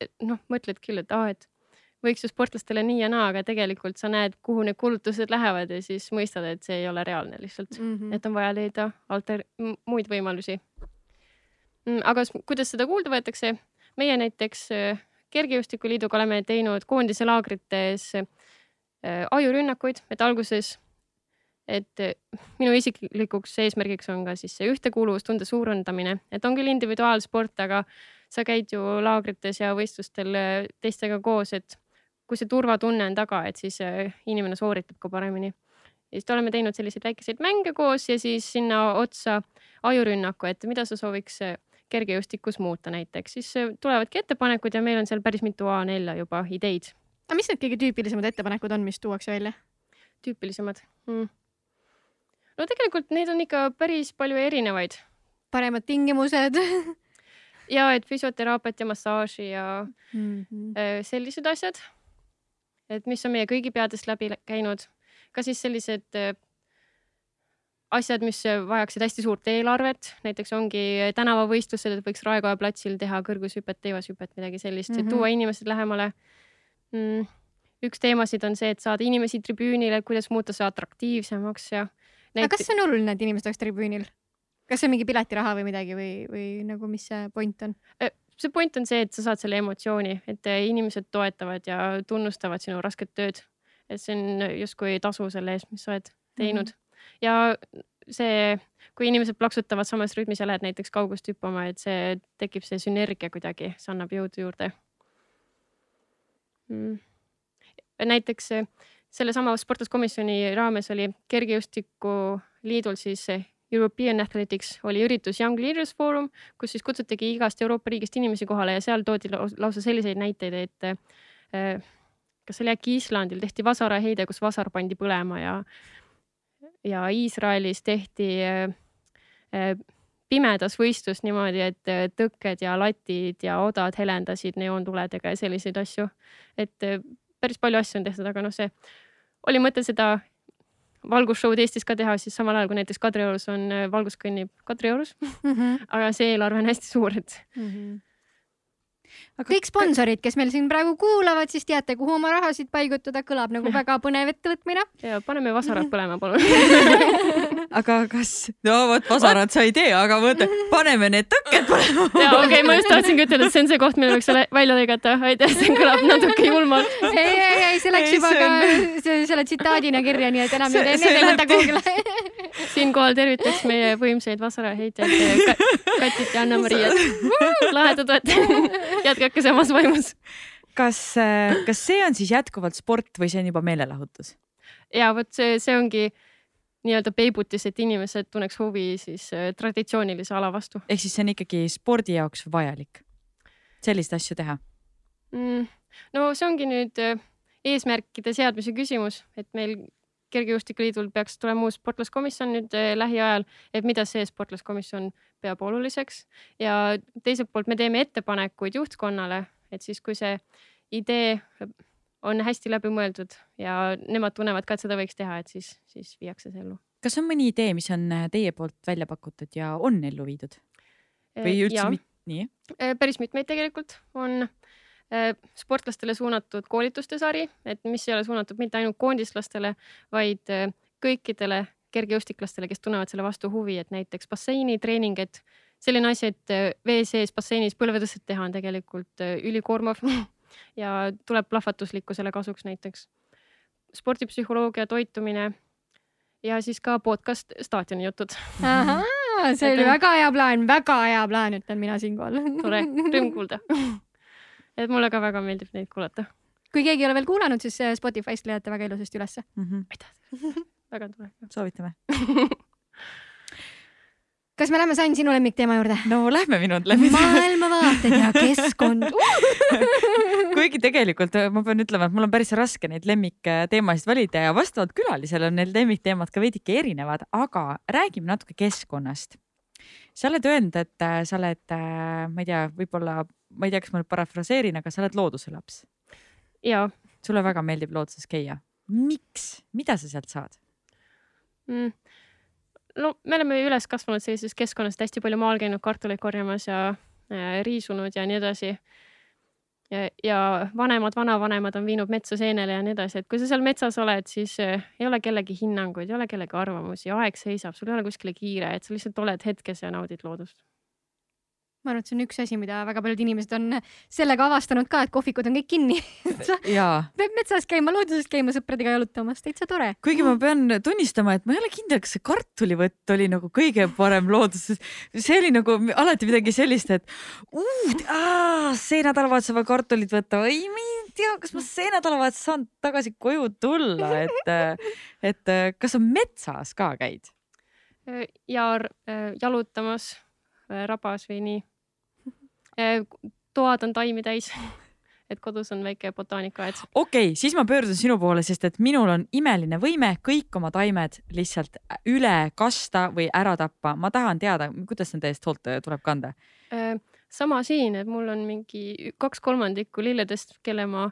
et noh, mõtled küll, et aa, et võiks ju sportlastele nii ja naa, aga tegelikult sa näed, kuhu need kulutused lähevad ja siis mõistad, et see ei ole reaalne lihtsalt, Mhm. et on vaja leida alter-, muid võimalusi. aga s- kuidas seda kuulda võetakse? meie näiteks äh, Kergejõustikuliiduga oleme teinud koondise laagrites äh, ajurünnakuid, et alguses, et äh, minu isiklikuks eesmärgiks on ka siis see ühtekuuluvustunde suurendamine, et on küll individuaalsport, aga sa käid ju laagrites ja võistlustel teistega koos, et kui see turvatunne on taga, et siis äh, inimene sooritab ka paremini. ja siis oleme teinud selliseid väikeseid mänge koos ja siis sinna otsa ajurünnaku, et mida sa sooviks äh, kergejõustikus muuta näiteks, siis äh, tulevadki ettepanekud ja meil on seal päris mitu A4 juba ideid aga mis need kõige tüüpilisemad ettepanekud on, mis tuuakse välja? tüüpilisemad mm.. no tegelikult neid on ikka päris palju erinevaid paremad tingimused ja et füsioteraapiat ja massaaži ja mm. -hmm. sellised asjad. Et mis on meie kõigi peadest läbi lä- käinud, ka siis sellised äh, asjad, mis äh, vajaksid hästi suurt eelarvet, näiteks ongi tänavavõistlused, et võiks Raekoja platsil teha kõrgushüpet, teivashüpet, midagi sellist mm, Mhm. -hmm. tuua inimesed lähemale mm.. üks teemasid on see, et saada inimesi tribüünile, kuidas muuta see atraktiivsemaks ja. aga kas see on oluline, et inimesed oleks tribüünil? kas see on mingi piletiraha või midagi või, või nagu, mis see point on? See point on see, et sa saad selle emotsiooni, et eh, inimesed toetavad ja tunnustavad sinu rasket tööd. et see on justkui tasu selle eest, mis sa oled teinud mm. -hmm. ja see, kui inimesed plaksutavad samas rütmis ja lähed näiteks kaugust hüppama, et see tekib see sünergia kuidagi, see annab jõudu juurde mm.. näiteks eh, sellesama sportlaskomisjoni raames oli Kergejõustiku Liidul siis eh, European Athletics oli üritus Young Leaders Forum, kus siis kutsutigi igast Euroopa riigist inimesi kohale ja seal toodi laus- lausa selliseid näiteid, et äh, kas see oli äkki Islandil tehti vasaraheide, kus vasar pandi põlema ja ja Iisraelis tehti äh, äh, pimedas võistlus niimoodi, et tõkked ja latid ja odad helendasid neoontuledega ja selliseid asju. et päris palju asju on tehtud, aga noh, see oli mõte seda valgusshow'd Eestis ka teha, siis samal ajal kui näiteks Kadriorus on äh, valguskõnnib Kadriorus, aga see eelarve on hästi suur, et kõik sponsorid, kes meil siin praegu kuulavad, siis teate, kuhu oma rahasid paigutada, kõlab nagu väga põnev ettevõtmine. ja paneme vasarad põlema, palun. Aga kas, no vot vasarat sa ei tee, aga mõtle, paneme need tõkked põlema. ja okei okay,, ma just tahtsingi ütelda, et see on see koht, mille võiks välja lõigata, aitäh, see kõlab natuke julmalt. ei, ei, ei, see läks Ei, juba see ka on- see, selle tsitaadina kirja, nii et enam need ei võta kuhugile. siinkohal tervitaks meie võimsaid vasaraheitjaid Ka Katit ja Anna-Mariat. lahedad olete. jätkake samas vaimus. kas, kas see on siis jätkuvalt sport või see on juba meelelahutus? ja vot see, see ongi nii-öelda peibutis, et inimesed tunneks huvi siis äh, traditsioonilise ala vastu ehk siis see on ikkagi spordi jaoks vajalik selliseid asju teha? mm,. no see ongi nüüd äh, eesmärkide seadmise küsimus, et meil Kergejõustikuliidul peaks tulema uus sportlaskomisjon nüüd äh, lähiajal, et mida see sportlaskomisjon peab oluliseks ja teiselt poolt me teeme ettepanekuid juhtkonnale, et siis kui see idee on hästi läbimõeldud ja nemad tunnevad ka, et seda võiks teha, et siis, siis viiakse see ellu. kas on mõni idee, mis on äh, teie poolt välja pakutud ja on ellu viidud või üldse mitte? nii, Eh, päris mitmeid tegelikult on sportlastele suunatud koolituste sari, et mis ei ole suunatud mitte ainult koondislastele, vaid kõikidele kergejõustiklastele, kes tunnevad selle vastu huvi, et näiteks basseinitreening, et selline asi, et vee sees basseinis põlvetõstet teha on tegelikult ülikoormav ja tuleb plahvatuslikkusele kasuks näiteks. spordipsühholoogia, toitumine ja siis ka podcast staadioni jutud. see oli väga hea plaan, väga hea plaan, ütlen mina siinkohal. tore, rõõm kuulda. et mulle ka väga meeldib neid kuulata. kui keegi ei ole veel kuulanud, siis äh, Spotify'st leiate väga ilusasti ülesse. väga tore. Soovitame. kas me lähme, Sain, sinu lemmikteema juurde? no lähme minu läbi. maailmavaated ja keskkond. kuigi tegelikult äh, ma pean ütlema, et mul on päris raske neid lemmikteemasid valida ja vastavalt külalisele on need lemmikteemad ka veidike erinevad, aga räägime natuke keskkonnast. sa oled öelnud, et äh, sa oled, ma ei tea, võib-olla, ma ei tea, kas ma nüüd parafraseerin, aga sa oled looduse laps. ja sulle väga meeldib looduses käia. miks, mida sa sealt saad? mm. no me oleme üles kasvanud sellises keskkonnas, hästi palju maal käinud kartuleid korjamas ja äh, riisunud ja nii edasi. Ja, ja vanemad, vanavanemad on viinud metsa seenele ja nii edasi, et kui sa seal metsas oled, siis äh, ei ole kellegi hinnanguid, ei ole kellegi arvamusi, aeg seisab, sul ei ole kuskile kiire, et sa lihtsalt oled hetkes ja naudid loodust. Ma arvan, et see on üks asi, mida väga paljud inimesed on sellega avastanud ka, et kohvikud on kõik kinni. sa pead metsas käima, looduses käima, sõpradega jalutamas, täitsa tore. kuigi ma pean tunnistama, et ma ei ole kindel, kas see kartulivõtt oli nagu kõige parem looduses. see oli nagu alati midagi sellist, et uut, see nädalavahetus saab kartulit võtta, ei, ma ei tea, kas ma see nädalavahetus saan tagasi koju tulla, et, et kas sa metsas ka käid? ja äh, jalutamas äh, rabas või nii. Toad on taimi täis. et kodus on väike botaanikaaed. okei okay,, siis ma pöördun sinu poole, sest et minul on imeline võime kõik oma taimed lihtsalt üle kasta või ära tappa. ma tahan teada, kuidas nende eest hoolt tuleb kanda. Äh, sama siin, et mul on mingi kaks kolmandikku lilledest, kelle ma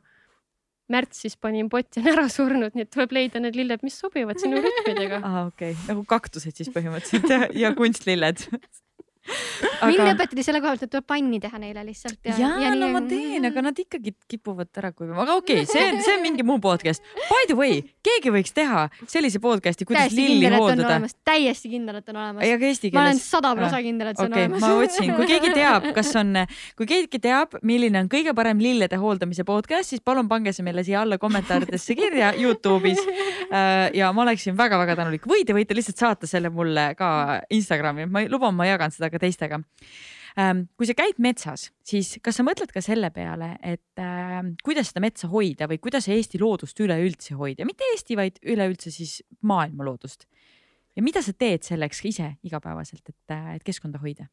märtsis panin potti, on ära surnud, nii et tuleb leida need lilled, mis sobivad sinu rütmidega. aa, okei okay., nagu kaktused siis põhimõtteliselt ja, ja kunstlilled. mind õpetati selle koha pealt, et tuleb panni teha neile lihtsalt. ja, ja no ma teen, aga nad ikkagi kipuvad ära kuivama, aga okei okay,, see, see on mingi muu podcast. By the way, keegi võiks teha sellise podcast'i, kuidas täiesti lilli on hooldada. täiesti kindel, et on olemas. ja ka eesti ma olen keeles. sada prossa kindel, et see on okay,, olemas. ma otsin, kui keegi teab, kas on, kui keegi teab, milline on kõige parem lillede hooldamise podcast, siis palun pange see meile siia alla kommentaaridesse kirja Youtube'is. ja ma oleksin väga-väga tänulik või te võite lihtsalt saata selle mulle ka Instagrami, ma luban, ma jagan seda ka teistega. kui sa käid metsas, siis kas sa mõtled ka selle peale, et äh, kuidas seda metsa hoida või kuidas Eesti loodust üleüldse hoida, mitte Eesti, vaid üleüldse siis maailma loodust? ja mida sa teed selleks ise igapäevaselt, et, et keskkonda hoida?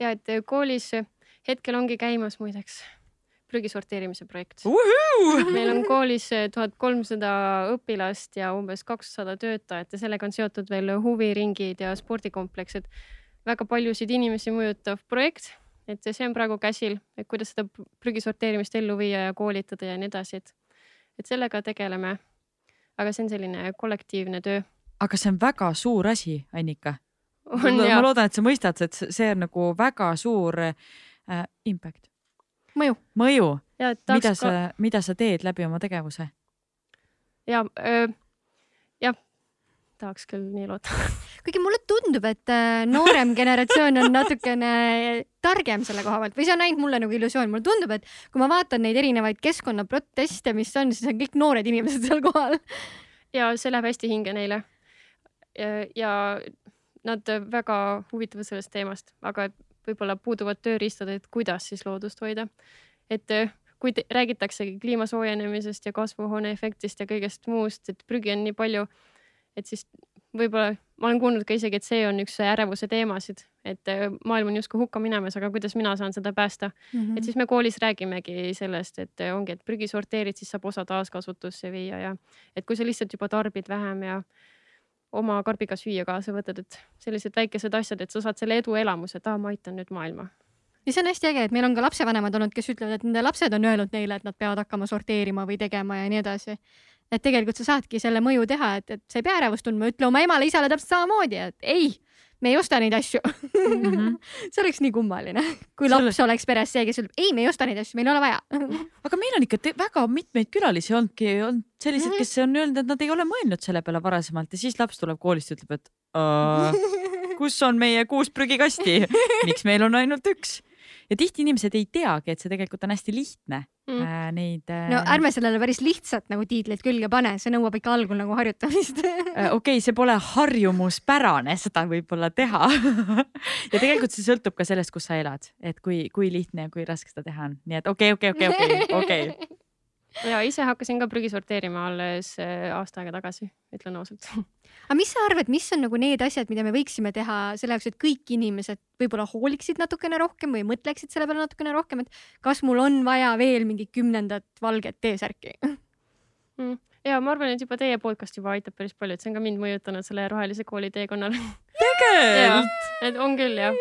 ja et äh, koolis hetkel ongi käimas muideks prügi sorteerimise projekt. meil on koolis äh, tuhat kolmsada õpilast ja umbes kakssada töötajat ja sellega on seotud veel huviringid ja spordikompleks, et väga paljusid inimesi mõjutav projekt, et see on praegu käsil, et kuidas seda prügi sorteerimist ellu viia ja koolitada ja nii edasi, et, et sellega tegeleme. aga see on selline kollektiivne töö. aga see on väga suur asi, Annika. ma ja loodan, et sa mõistad, et see on nagu väga suur äh, impact, mõju. mõju, mida sa ka, mida sa teed läbi oma tegevuse. ja, jah, tahaks küll nii loota. kuigi mulle tundub, et äh, noorem generatsioon on natukene targem selle koha pealt või see on ainult mulle nagu illusioon, mulle tundub, et kui ma vaatan neid erinevaid keskkonnaproteste, mis on, siis on kõik noored inimesed seal kohal. ja see läheb hästi hinge neile. ja, nad väga huvituvad sellest teemast, aga võib-olla puuduvad tööriistad, et kuidas siis loodust hoida. et äh, kui räägitaksegi kliima soojenemisest ja kasvuhooneefektist ja kõigest muust, et prügi on nii palju, et siis võib-olla ma olen kuulnud ka isegi, et see on üks ärevuse teemasid, et äh, maailm on justkui hukka minemas, aga kuidas mina saan seda päästa mm. -hmm. et siis me koolis räägimegi sellest, et ongi, et prügi sorteerid, siis saab osa taaskasutusse viia ja et kui sa lihtsalt juba tarbid vähem ja oma karbiga süüa kaasa võtad, et sellised väikesed asjad, et sa saad selle eduelamuse, et aa, ma aitan nüüd maailma. ja see on hästi äge, et meil on ka lapsevanemad olnud, kes ütlevad, et nende lapsed on öelnud neile, et nad peavad hakkama sorteerima või tegema ja nii edasi. Et tegelikult sa saadki selle mõju teha, et, et sa ei pea ärevust tundma, ütle oma emale-isale täpselt samamoodi, et ei, me ei osta neid asju mm. -hmm. see oleks nii kummaline, kui laps oleks peres see, kes ütleb ei, me ei osta neid asju, meil ei ole vaja aga meil on ikka väga mitmeid külalisi olnudki, on sellised, kes on öelnud, et nad ei ole mõelnud selle peale varasemalt ja siis laps tuleb koolist ja ütleb, et "Aa, kus on meie kuus prügikasti, miks meil on ainult üks? ja tihti inimesed ei teagi, et see tegelikult on hästi lihtne Mm. äh, neid äh, no ärme sellele päris lihtsalt nagu tiitlit külge pane, see nõuab ikka algul nagu harjutamist Äh, okei okay,, see pole harjumuspärane seda võib-olla teha ja tegelikult see sõltub ka sellest, kus sa elad, et kui, kui lihtne ja kui raske seda teha on, nii et okei, okei, okei, okei, okei. ja ise hakkasin ka prügi sorteerima alles aasta aega tagasi, ütlen ausalt. aga mis sa arvad, mis on nagu need asjad, mida me võiksime teha selle jaoks, et kõik inimesed võib-olla hooliksid natukene rohkem või mõtleksid selle peale natukene rohkem, et kas mul on vaja veel mingit kümnendat valget T-särki? ja ma arvan, et juba teie podcast juba aitab päris palju, et see on ka mind mõjutanud selle rohelise kooli teekonnal tegelikult. et on küll jah.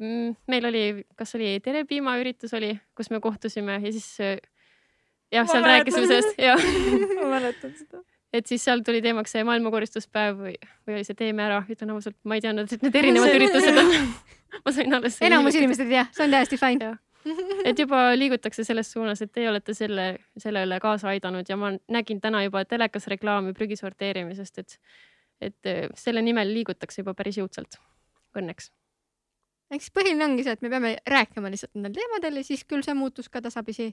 meil oli, kas oli Tere piimaüritus oli, kus me kohtusime ja siis jah, Ma seal mäletan. rääkisime sellest ja ma mäletan seda. Et siis seal tuli teemaks see maailmakoristuspäev või, või oli see Teeme ära, ütlen ausalt, ma ei teadnud, et need erinevad üritused on. ma sain alles. enamus. inimesed ei tea, see on täiesti fine. et juba liigutakse selles suunas, et teie olete selle, sellele kaasa aidanud ja ma nägin täna juba telekas reklaami prügi sorteerimisest, et, et äh, selle nimel liigutakse juba päris jõudsalt. Õnneks. eks põhiline ongi see, et me peame rääkima lihtsalt nendel teemadel ja siis küll see muutus ka tasapisi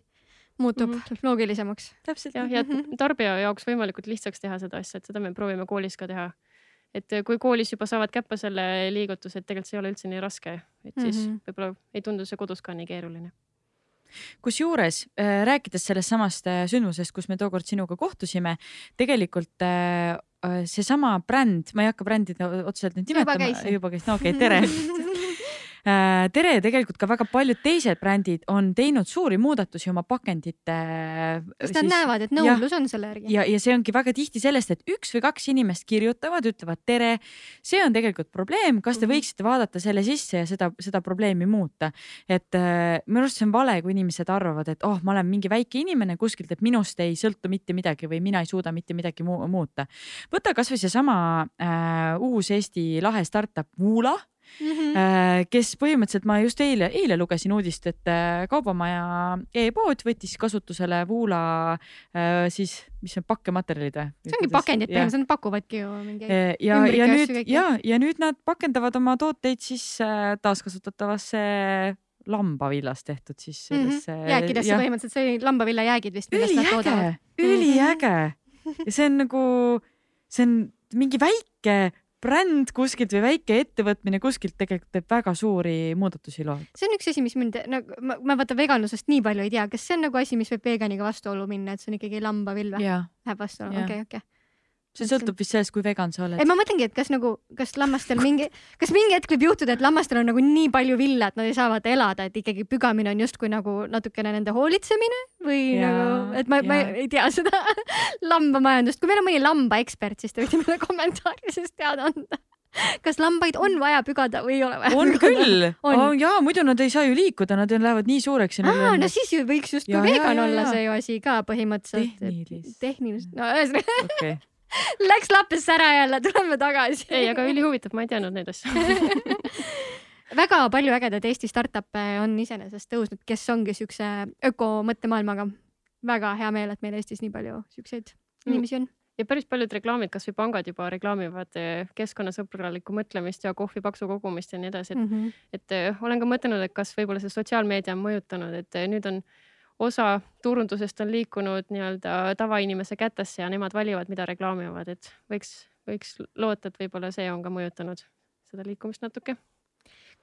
muutub mm Mhm. -hmm. loogilisemaks. täpselt jah, ja tarbija jaoks võimalikult lihtsaks teha seda asja, et seda me proovime koolis ka teha. et äh, kui koolis juba saavad käppa selle liigutuse, et tegelikult see ei ole üldse nii raske, et siis mm Mhm. -hmm. võib-olla ei tundu see kodus ka nii keeruline. kusjuures äh, rääkides sellest samast äh, sündmusest, kus me tookord sinuga kohtusime, tegelikult seesama bränd, ma ei hakka brändide otseselt nüüd nimetama, juba käis, no okei okay,, tere tere ja tegelikult ka väga paljud teised brändid on teinud suuri muudatusi oma pakendite. sest nad näevad, et nõudlus on selle järgi. ja, ja see ongi väga tihti sellest, et üks või kaks inimest kirjutavad, ütlevad tere, see on tegelikult probleem, kas te Mhm. võiksite vaadata selle sisse ja seda, seda probleemi muuta. et äh, minu arust see on vale, kui inimesed arvavad, et oh, ma olen mingi väike inimene kuskilt, et minust ei sõltu mitte midagi või mina ei suuda mitte midagi mu muuta. võta kasvõi seesama äh, uus Eesti lahe startup Woola Mhm. Äh, kes põhimõtteliselt ma just eile, eile lugesin uudist, et äh, Kaubamaja e-pood võttis kasutusele Woola äh, siis, mis on pakkematerjalid või? see ongi pakendid, põhimõtteliselt nad pakuvadki ju mingeid. ja, ja nüüd ja, ja nüüd nad pakendavad oma tooteid siis taaskasutatavasse lambavillast tehtud siis sellesse Mhm. jääkidesse põhimõtteliselt, see oli lambaviljajäägid vist, millest nad üliäge toodavad., üliäge ja see on nagu, see on mingi väike bränd kuskilt või väike ettevõtmine kuskilt tegelikult teeb väga suuri muudatusi loob. see on üks asi, mis mind nagu, ma, ma vaata veganlusest nii palju ei tea, kas see on nagu asi, mis võib veganiga vastuollu minna, et see on ikkagi lambavill või? Läheb vastuollu, okei, okei. See sõltub vist sellest, kui vegan sa oled ei, ma mõtlengi, et kas nagu, kas lammastel mingi, kas mingi hetk võib juhtuda, et lammastel on nagu nii palju villa, et nad ei saa vaata elada, et ikkagi pügamine on justkui nagu natukene nende hoolitsemine või ja, nagu, et ma, ma ei tea seda lambamajandust, kui meil on mõni lambaekspert, siis te võite meile kommentaarides teada anda. kas lambaid on vaja pügada või ei ole vaja on pügada? küll On. oh,, jaa, mudu nad ei saa ju liikuda, nad lähevad nii suureks ja aa, no siis ju võiks justkui vegan jaa, olla jaa. see ju asi ka põhimõtteliselt. tehnilist. tehniliselt, no ühesõnaga okei, läks lappesse ära jälle, tuleme tagasi. ei, aga ülihuvitav, ma ei teadnud neid asju. väga palju ägedaid Eesti startup'e on iseenesest tõusnud, kes ongi siukse ökomõttemaailmaga. väga hea meel, et meil Eestis nii palju siukseid Mm. inimesi on. ja päris paljud reklaamid, kasvõi pangad juba reklaamivad eh, keskkonnasõbralikku mõtlemist ja kohvi paksu kogumist ja nii edasi, et Mm -hmm. et eh, olen ka mõtelnud, et kas võib-olla see sotsiaalmeedia on mõjutanud, et eh, nüüd on osa turundusest on liikunud nii-öelda tavainimese kätesse ja nemad valivad, mida reklaamivad, et võiks võiks loota, et võib-olla see on ka mõjutanud seda liikumist natuke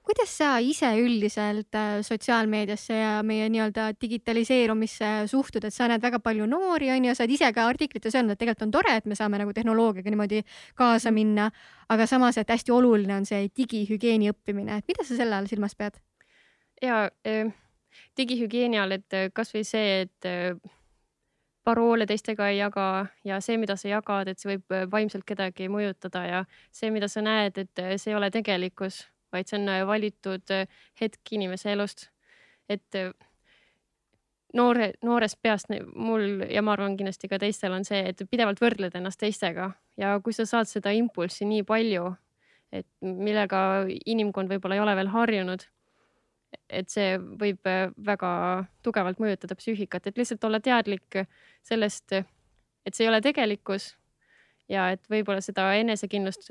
kuidas sa ise üldiselt äh, sotsiaalmeediasse ja meie nii-öelda digitaliseerumisse suhtud, et sa näed väga palju noori, on ju, sa oled ise ka artiklites öelnud, et tegelikult on tore, et me saame nagu tehnoloogiaga niimoodi kaasa minna, aga samas, et hästi oluline on see digihügieeni õppimine, et mida sa selle all silmas pead? ja eh, digihügieeni all, et äh, kasvõi see, et eh, paroole teistega ei jaga ja see, mida sa jagad, et see võib vaimselt kedagi mõjutada ja see, mida sa näed, et see ei ole tegelikkus vaid see on äh, valitud äh, hetk inimese elust. et äh, noore, noorest peast mul ja ma arvan kindlasti ka teistel on see, et pidevalt võrdled ennast teistega ja kui sa saad seda impulssi nii palju, et millega inimkond võib-olla ei ole veel harjunud, et see võib väga tugevalt mõjutada psüühikat, et lihtsalt olla teadlik sellest, et see ei ole tegelikkus ja et võib-olla seda enesekindlust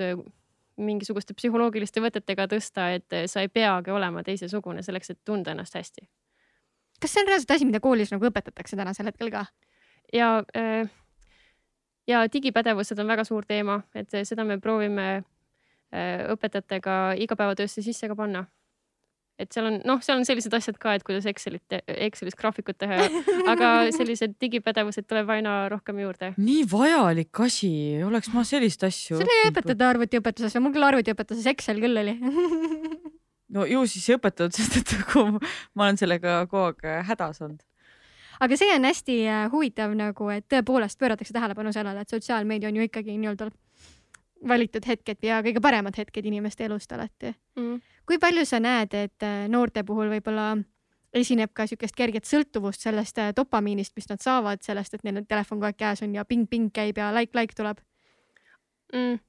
mingisuguste psühholoogiliste võtetega tõsta, et sa ei peagi olema teisesugune selleks, et tunda ennast hästi. kas see on reaalselt asi, mida koolis nagu õpetatakse tänasel hetkel ka? ja, äh, ja digipädevused on väga suur teema, et seda me proovime äh, õpetajatega igapäevatöösse sisse ka panna et seal on noh, seal on sellised asjad ka, et kuidas Excelit, Excelis graafikut teha, aga sellised digipädevused tuleb aina rohkem juurde. nii vajalik asi, oleks ma sellist asju. seda ei õpetata arvutiõpetuses, mul küll arvutiõpetuses Excel küll oli no ju siis ei õpetatud, sest et nagu ma olen sellega kogu aeg hädas olnud aga see on hästi äh, huvitav nagu, et tõepoolest pööratakse tähelepanu sellele, et sotsiaalmeedia on ju ikkagi nii-öelda valitud hetked ja kõige paremad hetked inimeste elust alati mm.. kui palju sa näed, et äh, noorte puhul võib-olla esineb ka niisugust kerget sõltuvust sellest äh, dopamiinist, mis nad saavad sellest, et neil on telefon kogu aeg käes on ja ping-ping käib ja like-like tuleb mm.?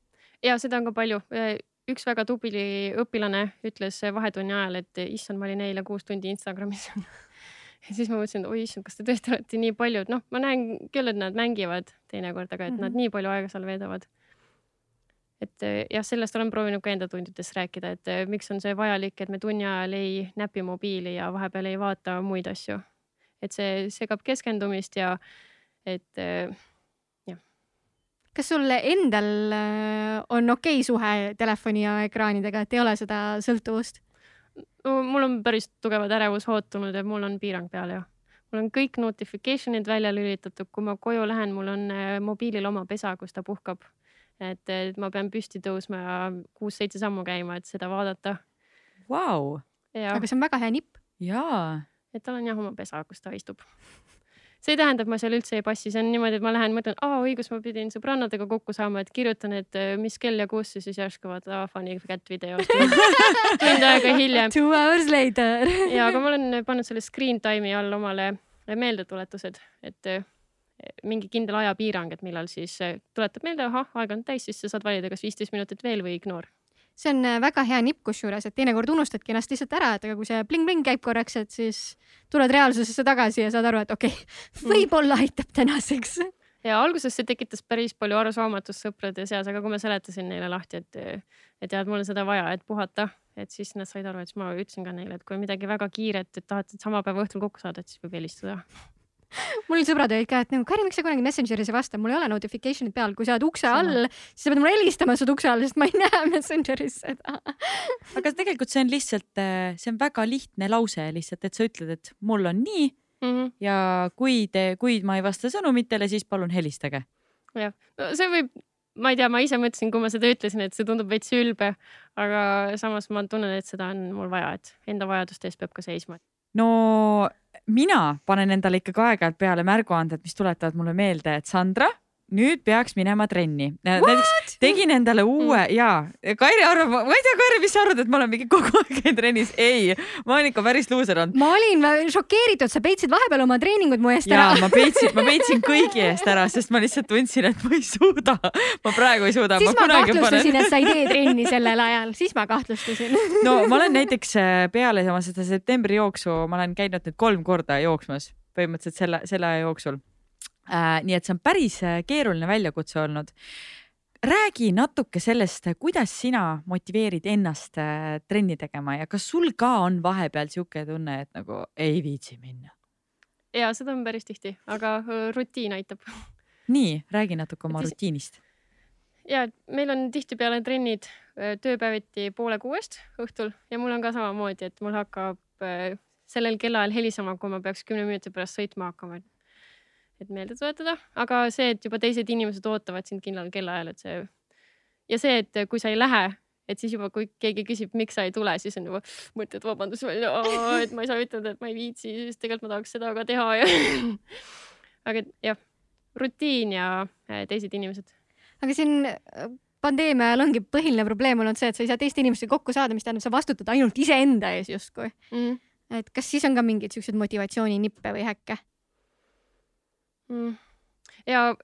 ja seda on ka palju. Äh, üks väga tubli õpilane ütles vahetunni ajal, et issand, ma olin eile kuus tundi Instagramis ja siis ma mõtlesin, et oi issand, kas te tõesti olete nii palju, et noh, ma näen küll, et nad mängivad teinekord, aga et mm -hmm. nad nii palju aega seal veedavad et eh, jah, sellest olen proovinud ka enda tundides rääkida, et eh, miks on see vajalik, et me tunni ajal ei näpi mobiili ja vahepeal ei vaata muid asju. et see segab keskendumist ja et eh, jah. kas sul endal on okei okay suhe telefoni ja ekraanidega, et ei ole seda sõltuvust? mul on päris tugevad ärevushood tulnud ja mul on piirang peal ja mul on kõik notification'id välja lülitatud, kui ma koju lähen, mul on mobiilil oma pesa, kus ta puhkab et, et ma pean püsti tõusma ja kuus-seitse sammu käima, et seda vaadata. Wow.. aga see on väga hea nipp. jaa. et tal on jah oma pesa, kus ta istub. See ei tähenda, et ma seal üldse ei passi, see on niimoodi, et ma lähen, mõtlen, aa õigus, ma pidin sõbrannadega kokku saama, et kirjutan, et äh, mis kell ja kus ja siis järsku vaata, aa funny cat video. Tund aega hiljem. Two hours later. Ja, aga ma olen pannud selle screen time'i all omale meeldetuletused, et äh, mingi kindel ajapiirang, et millal siis tuletab meelde, ahah, aeg on täis, siis sa saad valida, kas viisteist minutit veel või ignore see on äh, väga hea nipp kusjuures, et teinekord unustadki ennast lihtsalt ära, et aga kui see bling-bling käib korraks, et siis tuled reaalsusesse tagasi ja saad aru, et okei okay, mm. võib-olla aitab tänaseks. ja alguses see tekitas päris palju arusaamatust sõprade seas, aga kui ma seletasin neile lahti, et, et jah, et mul on seda vaja, et puhata, et siis nad said aru, et siis ma ütlesin ka neile, et kui midagi väga kiiret, et tahate sama päeva õhtul kokku saada, et siis võib helistada mul sõbrad olid ka, et nagu Kari, miks sa kunagi Messengeris ei vasta, mul ei ole notification'id peal, kui sa oled ukse all, siis sa pead mulle helistama, sa oled ukse all, sest ma ei näe Messengeris seda aga tegelikult see on lihtsalt, äh, see on väga lihtne lause lihtsalt, et sa ütled, et mul on nii mm -hmm. ja kui te, kui ma ei vasta sõnumitele, siis palun helistage. jah, no see võib ma ei tea, ma ise mõtlesin, kui ma seda ütlesin, et see tundub veits ülbe, aga samas ma tunnen, et seda on mul vaja, et enda vajaduste eest peab ka seisma. no mina panen endale ikkagi aeg-ajalt peale märguanded, mis tuletavad mulle meelde, et Sandra nüüd peaks minema trenni. näiteks tegin endale uue mm. ja Kairi arvab, ma ei tea, Kairi, mis sa arvad, et ma olen mingi kogu aeg käinud trennis? ei, ma olen ikka päris luuser olnud. ma olin šokeeritud, sa peitsid vahepeal oma treeningud mu eest ära. ma peitsin, ma peitsin kõigi eest ära, sest ma lihtsalt tundsin, et ma ei suuda. ma praegu ei suuda. siis ma, ma kahtlustasin et sa ei tee trenni sellel ajal, siis ma kahtlustasin no ma olen näiteks äh, peale oma seda septembri jooksu, ma olen käinud nüüd kolm korda jooksmas põhimõtteliselt selle, selle aja jooksul nii et see on päris äh, keeruline väljakutse olnud. räägi natuke sellest, kuidas sina motiveerid ennast äh, trenni tegema ja kas sul ka on vahepeal sihuke tunne, et nagu ei viitsi minna? ja seda on päris tihti, aga rutiin aitab. nii, räägi natuke oma rutiinist. ja meil on tihtipeale trennid öö, tööpäeviti poole kuuest õhtul ja mul on ka samamoodi, et mul hakkab sellel kellaajal helisema, kui ma peaks kümne minuti pärast sõitma hakkama. et meelde tuletada, aga see, et juba teised inimesed ootavad sind kindlal kellaajal, et see ja see, et kui sa ei lähe, et siis juba, kui keegi küsib, miks sa ei tule, siis on juba mõtted vabandus välja, et ma ei saa ütelda, et ma ei viitsi, sest tegelikult ma tahaks seda ka teha ja aga et jah, rutiin ja äh, teised inimesed aga siin äh, pandeemia ajal ongi põhiline probleem olnud see, et sa ei saa teiste inimestega kokku saada, mis tähendab, sa vastutad ainult iseenda ees justkui. mm. et kas siis on ka mingeid siukseid motivatsiooninippe või häkke? Mm. ja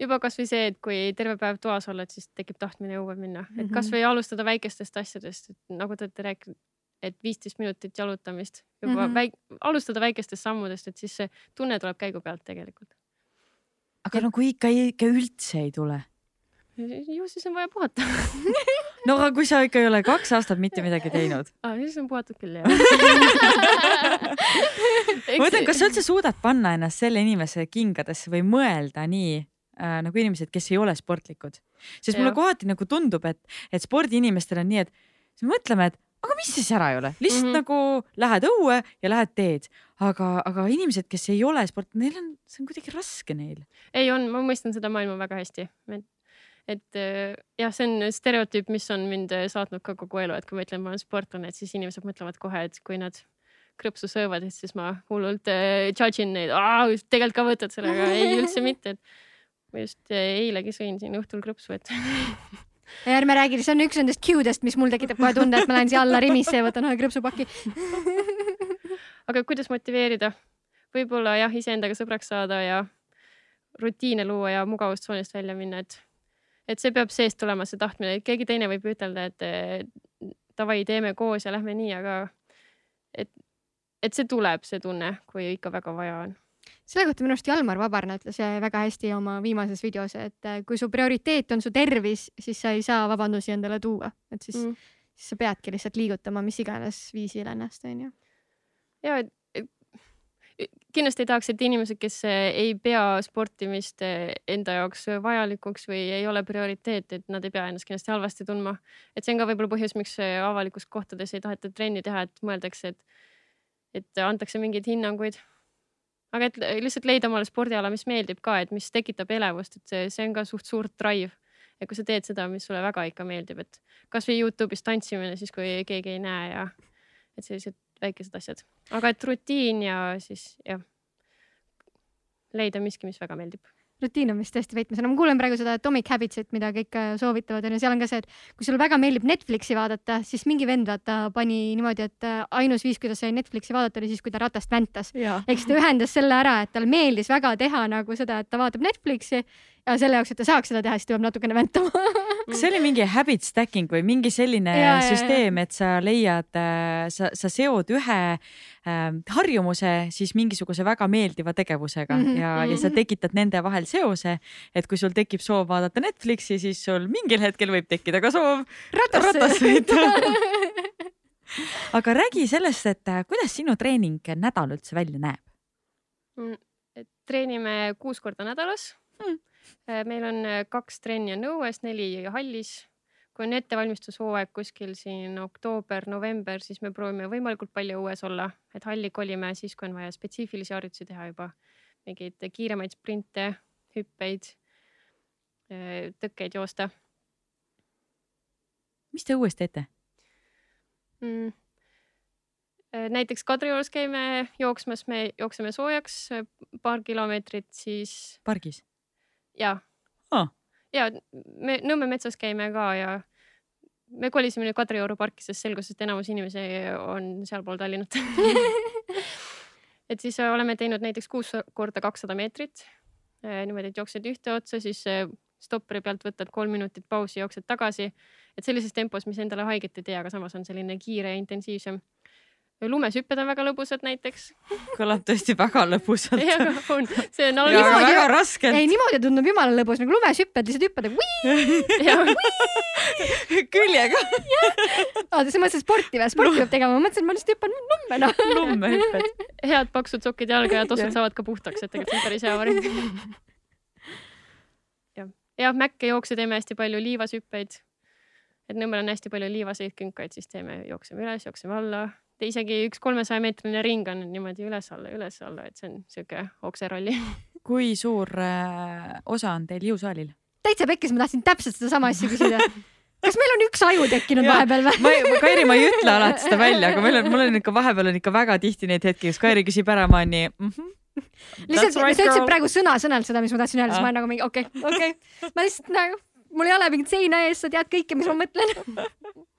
juba kasvõi see, et kui terve päev toas oled, siis tekib tahtmine õue minna, et Mhm. kasvõi alustada väikestest asjadest, et nagu te olete rääkinud, et viisteist minutit jalutamist juba mm. -hmm. väik- alustada väikestest sammudest, et siis see tunne tuleb käigu pealt tegelikult. aga no kui ikka, ikka üldse ei tule. Ju siis on vaja puhata no aga kui sa ikka ei ole kaks aastat mitte midagi teinud. ah, siis on puhatud küll jah ma mõtlen, kas sa üldse suudad panna ennast selle inimese kingadesse või mõelda nii äh, nagu inimesed, kes ei ole sportlikud. sest mulle Jah. kohati nagu tundub, et, et spordiinimestel on nii, et siis me mõtleme, et aga mis siis ära ei ole, lihtsalt mm. -hmm. nagu lähed õue ja lähed teed, aga, aga inimesed, kes ei ole sport, neil on, see on kuidagi raske neil. ei on, ma mõistan seda maailma väga hästi, et, et äh, jah, see on stereotüüp, mis on mind äh, saatnud ka kogu elu, et kui ma ütlen, ma olen sportlane, et siis inimesed mõtlevad kohe, et kui nad krõpsu söövad, et siis ma hullult äh, judge in neid, tegelikult ka võtad sellega, ei üldse mitte, et ma just äh, eilegi sõin siin õhtul krõpsu, et ja ärme räägi, see on üks nendest cue-dest, mis mul tekitab kohe tunde, et ma lähen siia alla Rimisse ja võtan ühe krõpsupaki. aga kuidas motiveerida? võib-olla jah, iseendaga sõbraks saada ja rutiine luua ja mugavustsoonist välja minna, et, et see peab seest tulema, see tahtmine, keegi teine võib ütelda, et davai, teeme koos ja lähme nii, aga et, et see tuleb, see tunne, kui ikka väga vaja on. selle kohta minu arust Jalmar Vabarna ütles äh, väga hästi oma viimases videos, et äh, kui su prioriteet on su tervis, siis sa ei saa vabandusi endale tuua, et siis mm., siis sa peadki lihtsalt liigutama mis iganes viisil ennast, onju. ja et, et, kindlasti ei tahaks, et inimesed, kes eh, ei pea sportimist eh, enda jaoks vajalikuks või ei ole prioriteet, et nad ei pea ennast kindlasti halvasti tundma. et see on ka võib-olla põhjus, miks eh, avalikus kohtades ei taheta trenni teha, et mõeldakse, et, et antakse mingeid hinnanguid. aga et lihtsalt leida omale spordiala, mis meeldib ka, et mis tekitab elevust, et see, see on ka suht suur drive. ja kui sa teed seda, mis sulle väga ikka meeldib, et kasvõi Youtube'is tantsimine siis, kui keegi ei näe ja et sellised väikesed asjad, aga et rutiin ja siis jah, leida miski, mis väga meeldib. rutiin on vist tõesti võtmesõna, ma kuulen praegu seda Atomic Habits'it, mida kõik äh, soovitavad onju, seal on ka see, et kui sulle väga meeldib Netflixi vaadata, siis mingi vend vaata pani niimoodi, et äh, ainus viis, kuidas sai Netflixi vaadata, oli siis, kui ta ratast väntas. ehk siis ta ühendas selle ära, et tal meeldis väga teha nagu seda, et ta vaatab Netflixi ja selle jaoks, et ta saaks seda teha, siis ta peab natukene väntama kas see oli mingi habit stacking või mingi selline Ja, süsteem, et sa leiad, sa, sa seod ühe äh, harjumuse siis mingisuguse väga meeldiva tegevusega mm Mhm, -hmm. ja, ja sa tekitad nende vahel seose, et kui sul tekib soov vaadata Netflixi, siis sul mingil hetkel võib tekkida ka soov Ratasse. ratas sõita. aga räägi sellest, et äh, kuidas sinu treening nädal üldse välja näeb? Mm, et treenime kuus korda nädalas Mm. Mm.. meil on äh, kaks trenni on õues, neli hallis. kui on ettevalmistushooaeg kuskil siin oktoober-november, siis me proovime võimalikult palju õues olla, et halli kolime siis, kui on vaja spetsiifilisi harjutusi teha juba, mingeid kiiremaid sprinte, hüppeid, tõkkeid joosta mis te õues teete? mm.. näiteks Kadriorus käime jooksmas, me jookseme soojaks äh, paar kilomeetrit, siis pargis? Ja Aa. ja me Nõmme metsas käime ka ja me kolisime nüüd Kadrioru parki, sest selgus, et enamus inimesi on sealpool Tallinnat et siis oleme teinud näiteks kuus korda kakssada meetrit. niimoodi, et jooksed ühte otsa, siis stopperi pealt võtad kolm minutit pausi, jooksed tagasi. et sellises tempos, mis endale haiget ei tee, aga samas on selline kiire ja intensiivsem. Lumeshüpped on väga lõbusad näiteks. kõlab tõesti väga lõbusalt. jah, on, see on algus niimoodi- väga raskelt. ei, niimoodi tundub jumala lõbus nagu lumes hüppad, lihtsalt hüppad küljega oota, sa mõtlesid sporti või? sporti peab tegema, ma mõtlesin, ma lihtsalt hüppan lumme noh. lumme hüpped. head paksud sokid jalga ja tossud saavad ka puhtaks, et tegelikult see on päris hea variant. jah, jah, mäkke jookse teeme hästi palju, liivashüppeid. et Nõmmel on hästi palju liivaseid künkaid, siis teeme, jookseme üles, jookseme alla. Isegi üks kolmesaja meetrine ring on niimoodi üles-alla, üles-alla, et see on sihuke okseralli. kui suur äh, osa on teil jõusaalil? täitsa pekkis, ma tahtsin täpselt sedasama asja küsida. kas meil on üks aju tekkinud vahepeal või? ma Kairi, ma ei ütle alati seda välja, aga meil on, mul on ikka vahepeal on ikka väga tihti neid hetki, kus Kairi küsib ära, ma olen nii mm. -hmm. lihtsalt right, sa ütlesid praegu sõna-sõnalt seda, mis ma tahtsin öelda, siis Ah. ma olen nagu mingi okei okay,, okei okay.. ma lihtsalt nagu, mul ei ole mingit seina ees, sa tead kõike, mis ma mõtlen.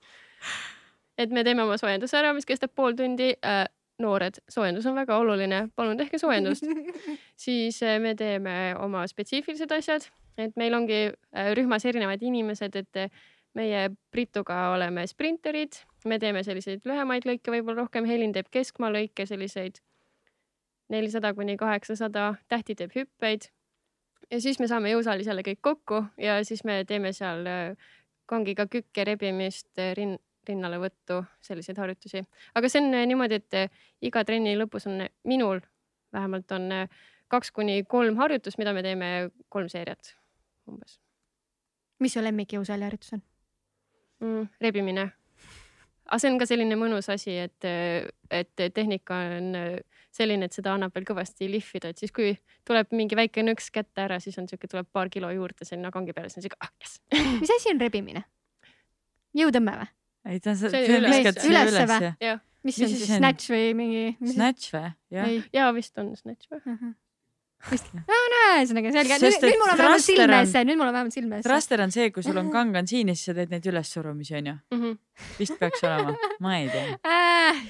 et me teeme oma soojenduse ära, mis kestab pool tundi äh,. noored, soojendus on väga oluline, palun tehke soojendust. siis äh, me teeme oma spetsiifilised asjad, et meil ongi äh, rühmas erinevad inimesed, et äh, meie Brituga oleme sprinterid, me teeme selliseid lühemaid lõike, võib-olla rohkem, Helin teeb keskmaa lõike, selliseid nelisada kuni kaheksasada, Tähti teeb hüppeid. ja siis me saame jõusaalis jälle kõik kokku ja siis me teeme seal äh, kangiga kükke rebimist, rin-, rinnalevõttu, selliseid harjutusi. aga see on äh, niimoodi, et äh, iga trenni lõpus on äh, minul vähemalt on kaks kuni kolm harjutust, mida me teeme kolm seeriat umbes mis su lemmik jõusaali harjutus on? mm,. rebimine. aga see on ka selline mõnus asi, et, et tehnika on selline, et seda annab veel kõvasti lihvida, et siis kui tuleb mingi väike nõks kätte ära, siis on siuke, tuleb paar kilo juurde sinna kangi peale, siis on siuke ah jess. mis asi on rebimine? jõutõmme või? Ei ta, See on üles- viskad sinna ülesse üles või?. jah, mis see on siis snatch või mingi? Snatch või? jah. ei. ja vist on snatch või? vist, no no ühesõnaga selge, nüüd mul on vähemalt silme on- ees see, nüüd mul on vähemalt silme ees. Thruster on see, kui sul on kangan siin ja siis sa teed neid ülessurumisi, onju. Mhm. vist peaks olema, ma ei tea. äh,.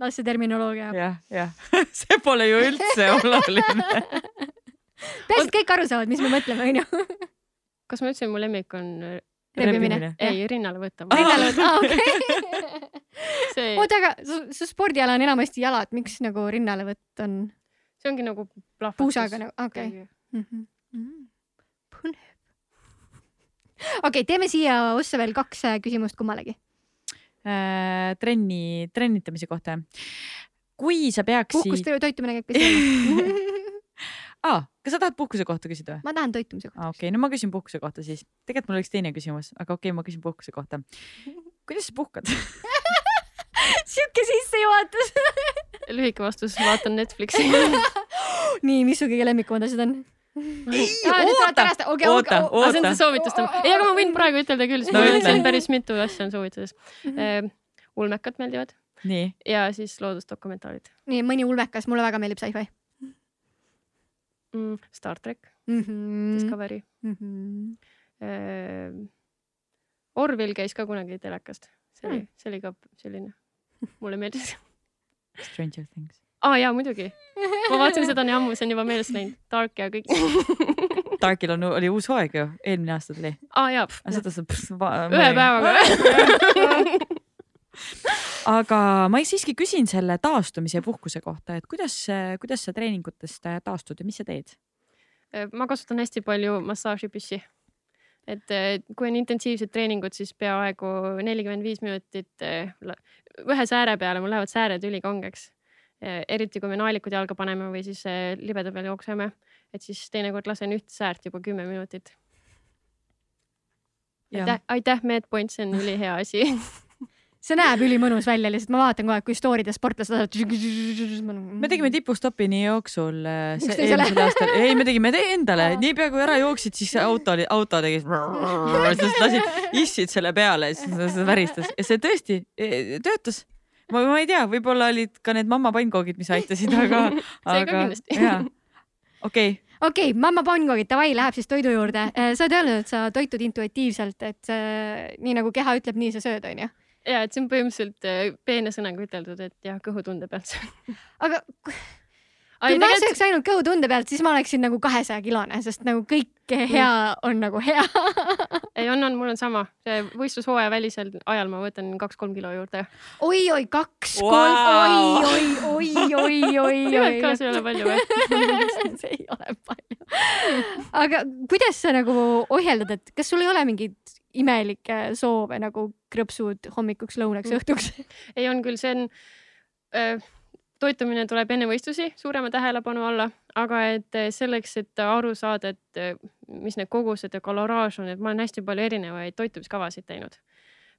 las see terminoloogia. jah, jah, see pole ju üldse oluline. peaasi, et kõik aru saavad, mis me mõtleme, onju. kas ma ütlesin, mu lemmik on, rebimine. ei, rinnale võtta. rinnale, okei. see, oota, aga su, su spordiala on enamasti jalad, miks nagu rinnalevõtt on see ongi nagu plahvatus. puusaga nagu, okei okay.. põnev. okei teeme siia ossa veel kaks äh, küsimust kummalegi. Äh, trenni, trennitamise kohta. kui sa peaksid puhkust, toitumine käib ka siia. aa, kas sa tahad puhkuse kohta küsida või? ma tahan toitumise kohta aa, okei okay,, no ma küsin puhkuse kohta siis. tegelikult mul oleks teine küsimus, aga okei okay,, ma küsin puhkuse kohta. kuidas sa puhkad? sihuke sissejuhatus. lühike vastus, vaatan Netflixi. nii, mis su kõige lemmikumad asjad on? oota, oota, aga see on oota see. soovitus ei, aga ma võin praegu ütelda küll, sest No mul on päris mitu asja on soovituses. ulmekad meeldivad ja siis loodusdokumentaalid nii, mõni ulmekas, mulle väga meeldib sci-fi mm,. Star track, mm. -hmm. Discovery Mm -hmm. mm.. Orville käis ka kunagi telekast, see oli Hmm., see oli ka selline, mulle meeldis. Stranger Things. aa jaa, muidugi. ma vaatasin seda nii ammu, see on juba meelest läinud. Dark ja kõik. Darkil on, oli uus hooaeg ju, eelmine aasta tuli. aa jaa, seda saab. ühe. päevaga. aga ma siiski küsin selle taastumise ja puhkuse kohta, et kuidas, kuidas sa treeningutest taastud ja mis sa teed? ma kasutan hästi palju massaažipüssi. et eh, kui on intensiivsed treeningud, siis peaaegu nelikümmend viis minutit la- ühe sääre peale, mul lähevad sääred ülikangeks. eriti kui me naelikud jalga paneme või siis libeda peal jookseme, et siis teinekord lasen üht säärt juba kümme minutit. aitäh, aitäh, Medpoint, see on ülihea asi. see näeb ülimõnus välja, lihtsalt ma vaatan kogu aeg, kui story'des sportlased me me tegime tipustopini jooksul äh, ei, me tegime te- endale, niipea kui ära jooksid, siis auto oli, auto tegi, siis lasid, istsid selle peale ja siis see väristas ja see tõesti eh, töötas. ma, ma ei tea, võib-olla olid ka need mamma pannkoogid, mis aitasid, aga, See ka kindlasti. okei, okei okay,, mamma pannkoogid, davai, läheb siis toidu juurde. sa oled öelnud, et sa toitud intuitiivselt, et äh, nii nagu keha ütleb, nii sa sööd, onju. Ja et see on põhimõtteliselt eh, peene sõnaga üteldud, et jah, kõhutunde pealt. aga kui ma sööks ainult kõhutunde pealt, siis ma oleksin nagu kahesaja kilone, sest nagu kõik hea on nagu hea. ei, on, on, mul on sama. võistlushooaja välisel ajal ma võtan kaks-kolm kilo juurde. oi-oi, kaks, Vau! kolm, oi-oi, oi-oi, tegelikult ka see ei ole palju või? see ei ole palju. aga kuidas sa nagu ohjeldad, et kas sul ei ole mingeid imelikke soove nagu krõpsud hommikuks, lõunaks, õhtuks? ei, on küll, see on äh,, toitumine tuleb enne võistlusi suurema tähelepanu alla, aga et äh, selleks, et aru saada, et äh, mis need kogused ja kaloraaž on, et ma olen hästi palju erinevaid toitumiskavasid teinud.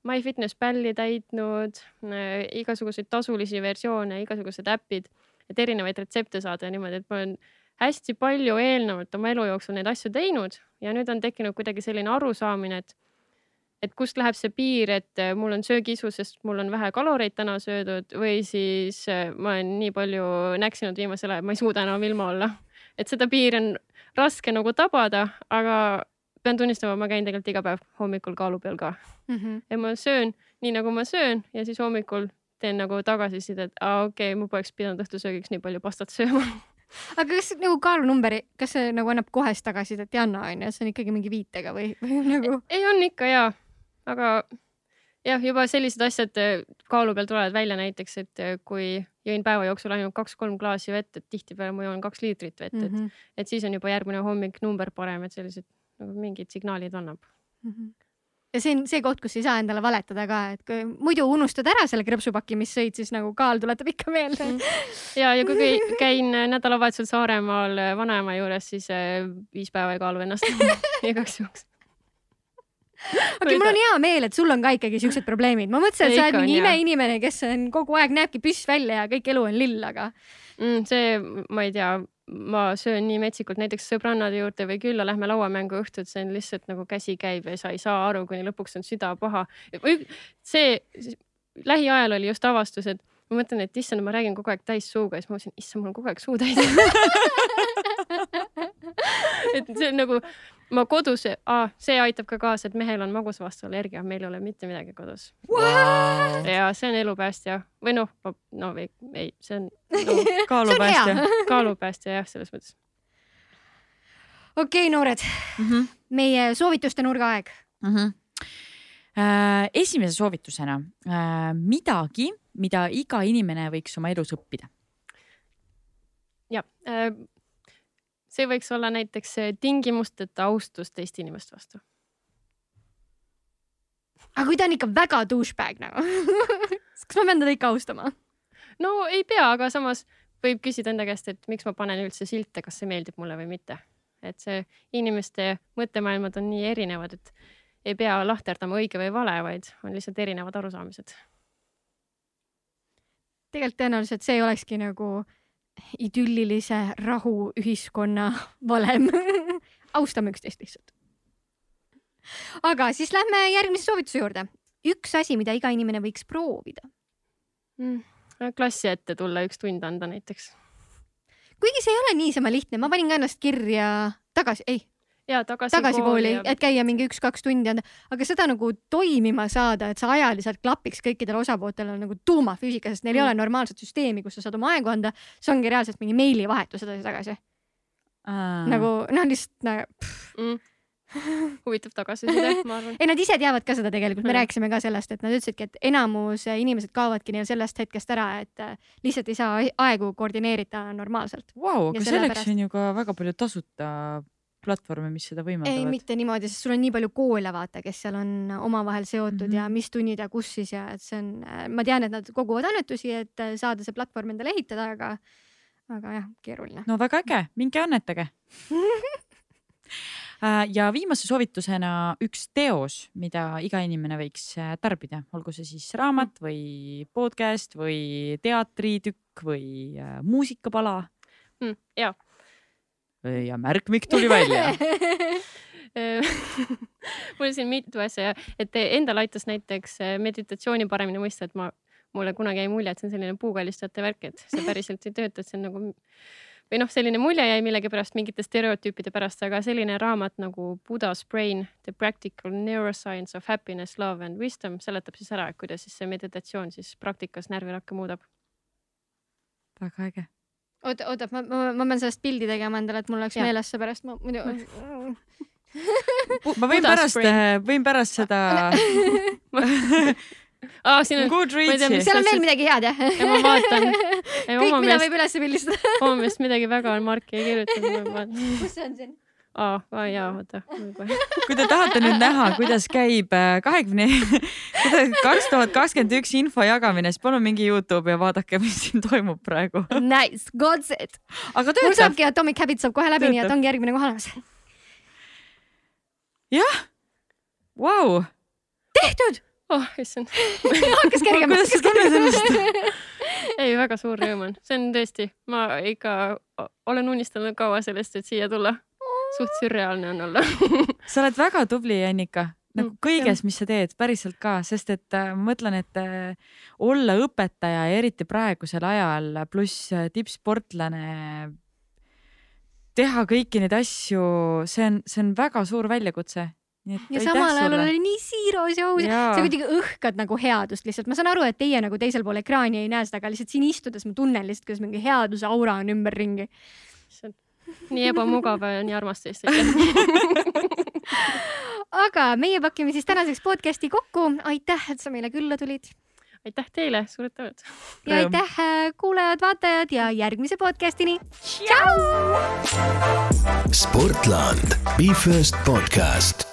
MyFitnessPalli täitnud äh,, igasuguseid tasulisi versioone, igasugused äpid, et erinevaid retsepte saada ja niimoodi, et ma olen hästi palju eelnevalt oma elu jooksul neid asju teinud ja nüüd on tekkinud kuidagi selline arusaamine, et et kust läheb see piir, et äh, mul on söögiisu, sest mul on vähe kaloreid täna söödud või siis äh, ma olen nii palju näksinud viimasel ajal, ma ei suuda enam ilma olla. et seda piiri on raske nagu tabada, aga pean tunnistama, ma käin tegelikult iga päev hommikul kaalu peal ka mm. -hmm. ja ma söön nii nagu ma söön ja siis hommikul teen nagu tagasisidet, aa okei okay,, ma poleks pidanud õhtusöögiks nii palju pastat sööma aga kas nagu kaalunumberi, kas see nagu annab kohest tagasisidet ei anna, onju, see on ikkagi mingi viitega või, või nagu? ei, on ikka ja, aga jah, juba sellised asjad äh, kaalu peal tulevad välja näiteks, et äh, kui jõin päeva jooksul ainult kaks-kolm klaasi vett, et tihtipeale ma joon kaks liitrit vett, et mm, -hmm. et siis on juba järgmine hommik number parem, et sellised nagu mingid signaalid annab. Mm -hmm. ja see on see koht, kus ei saa endale valetada ka, et kui muidu unustad ära selle krõpsupaki, mis sõid, siis nagu kaal tuletab ikka meelde. -hmm. ja, ja kui käi- käin nädalavahetusel Saaremaal äh, vanaema juures, siis viis päeva ei kaalu ennast igaks juhuks okei okay,, mul on hea meel, et sul on ka ikkagi siuksed probleemid, ma mõtlesin, et sa oled mingi imeinimene, kes on kogu aeg näebki püss välja ja kõik elu on lill, aga mm,. see, ma ei tea, ma söön nii metsikult, näiteks sõbrannade juurde või külla lähme lauamängu õhtul, see on lihtsalt nagu käsi käib ja sa ei saa aru, kuni lõpuks on süda paha. see lähiajal oli just avastus, et ma mõtlen, et issand, ma räägin kogu aeg täis suuga siis ma mõtlesin, issand, mul on kogu aeg suu täis et see on nagu ma kodus ah,, see aitab ka kaasa, et mehel on magusavastu allergia, meil ei ole mitte midagi kodus. ja see on elupäästja või noh, no ei, ei, see on no, kaalupäästja. kaalupäästja jah, selles mõttes. okei okay,, noored mm, -hmm. meie soovituste nurga aeg mm. -hmm. Esimese soovitusena äh, midagi, mida iga inimene võiks oma elus õppida. ja äh, see võiks olla näiteks tingimusteta austus teiste inimeste vastu. aga kui ta on ikka väga douchebag nagu kas ma pean teda ikka austama? no ei pea, aga samas võib küsida enda käest, et miks ma panen üldse silte, kas see meeldib mulle või mitte. et see inimeste mõttemaailmad on nii erinevad, et ei pea lahterdama õige või vale, vaid on lihtsalt erinevad arusaamised. tegelikult tõenäoliselt see olekski nagu idüllilise rahuühiskonna valem austame üksteist lihtsalt. aga siis lähme järgmise soovituse juurde. üks asi, mida iga inimene võiks proovida mm,. klassi ette tulla, üks tund anda näiteks. kuigi see ei ole niisama lihtne, ma panin ka ennast kirja tagasi, ei, ja tagasi, tagasi kooli, kooli, et käia mingi üks-kaks tundi aga seda nagu toimima saada, et see ajaliselt klapiks kõikidel osapooltel on nagu tuumafüüsika, sest neil mm. ei ole normaalset süsteemi, kus sa saad oma aegu anda. see ongi reaalselt mingi meilivahetus edasi-tagasi uh.. nagu noh, lihtsalt nagu mm huvitav tagasiside, ma arvan. ei, nad ise teavad ka seda tegelikult, me mm. rääkisime ka sellest, et nad ütlesidki, et enamus inimesed kaovadki neil sellest hetkest ära, et äh, lihtsalt ei saa aegu koordineerida normaalselt. Vau, aga selleks on ju ka väga palju tasuta platvorme, mis seda võimaldavad? ei, mitte niimoodi, sest sul on nii palju koole, vaata, kes seal on omavahel seotud mm -hmm. ja mis tunnid ja kus siis ja et see on, ma tean, et nad koguvad annetusi, et saada see platvorm endale ehitada, aga, aga jah, keeruline. no väga äge, minge annetage äh, ja viimase soovitusena üks teos, mida iga inimene võiks äh, tarbida, olgu see siis raamat või podcast või teatritükk või äh, muusikapala mm,. ja ja märkmik tuli välja. Mul siin mitu asja, et endal aitas näiteks äh, meditatsiooni paremini mõista, et ma, mulle kunagi jäi mulje, et see on selline puukallistajate värk, et see päriselt ei tööta, et see on nagu või noh, selline mulje jäi millegipärast mingite stereotüüpide pärast, aga selline raamat nagu Buddha's Brain, The Practical Neuroscience of Happiness, Love and Wisdom seletab siis ära, kuidas siis see meditatsioon siis praktikas närvirakke muudab. väga äge oota, oota, ma, ma, ma pean sellest pildi tegema endale, et mul oleks ja. meeles see pärast, ma muidu ma võin pärast, võin pärast seda ah, siin on, seal on veel midagi head jah? ja ma vaatan. kõik, mida võib üles pildistada oma meelest midagi väga on Marki kirjutanud. kus see on siin? Aa ah,, jaa, oota. kui te tahate nüüd näha, kuidas käib äh, kahekümne, kaks tuhat kakskümmend üks info jagamine, siis palun minge Youtube'i ja vaadake, mis siin toimub praegu. Nice, got it. aga töötab. mul saabki Atomic Habits saab kohe läbi, nii et ongi järgmine kohe olemas. jah, vau, tehtud, oh issand, hakkas kergema. kuidas sa tunned ennast? ei väga suur rõõm on, see on tõesti, ma ikka olen unistanud kaua sellest, et siia tulla. Suht sürreaalne on olla. sa oled väga tubli, Annika, nagu Mm, kõiges, mis sa teed, päriselt ka, sest et äh, ma mõtlen, et äh, olla õpetaja ja eriti praegusel ajal pluss äh, tippsportlane, teha kõiki neid asju, see on, see on väga suur väljakutse. ja samal ajal oli nii siiras ja aus. Sa kuidagi õhkad nagu headust lihtsalt, ma saan aru, et teie nagu teisel pool ekraani ei näe seda, aga lihtsalt siin istudes ma tunnen lihtsalt, kuidas mingi headuse aura on ümberringi. Nii ebamugav ja nii armas teist, aga meie pakime siis tänaseks podcast'i kokku. aitäh, et sa meile külla tulid aitäh teile, suured tänud. ja aitäh, kuulajad-vaatajad ja järgmise podcast'ini. Sportland, Be First podcast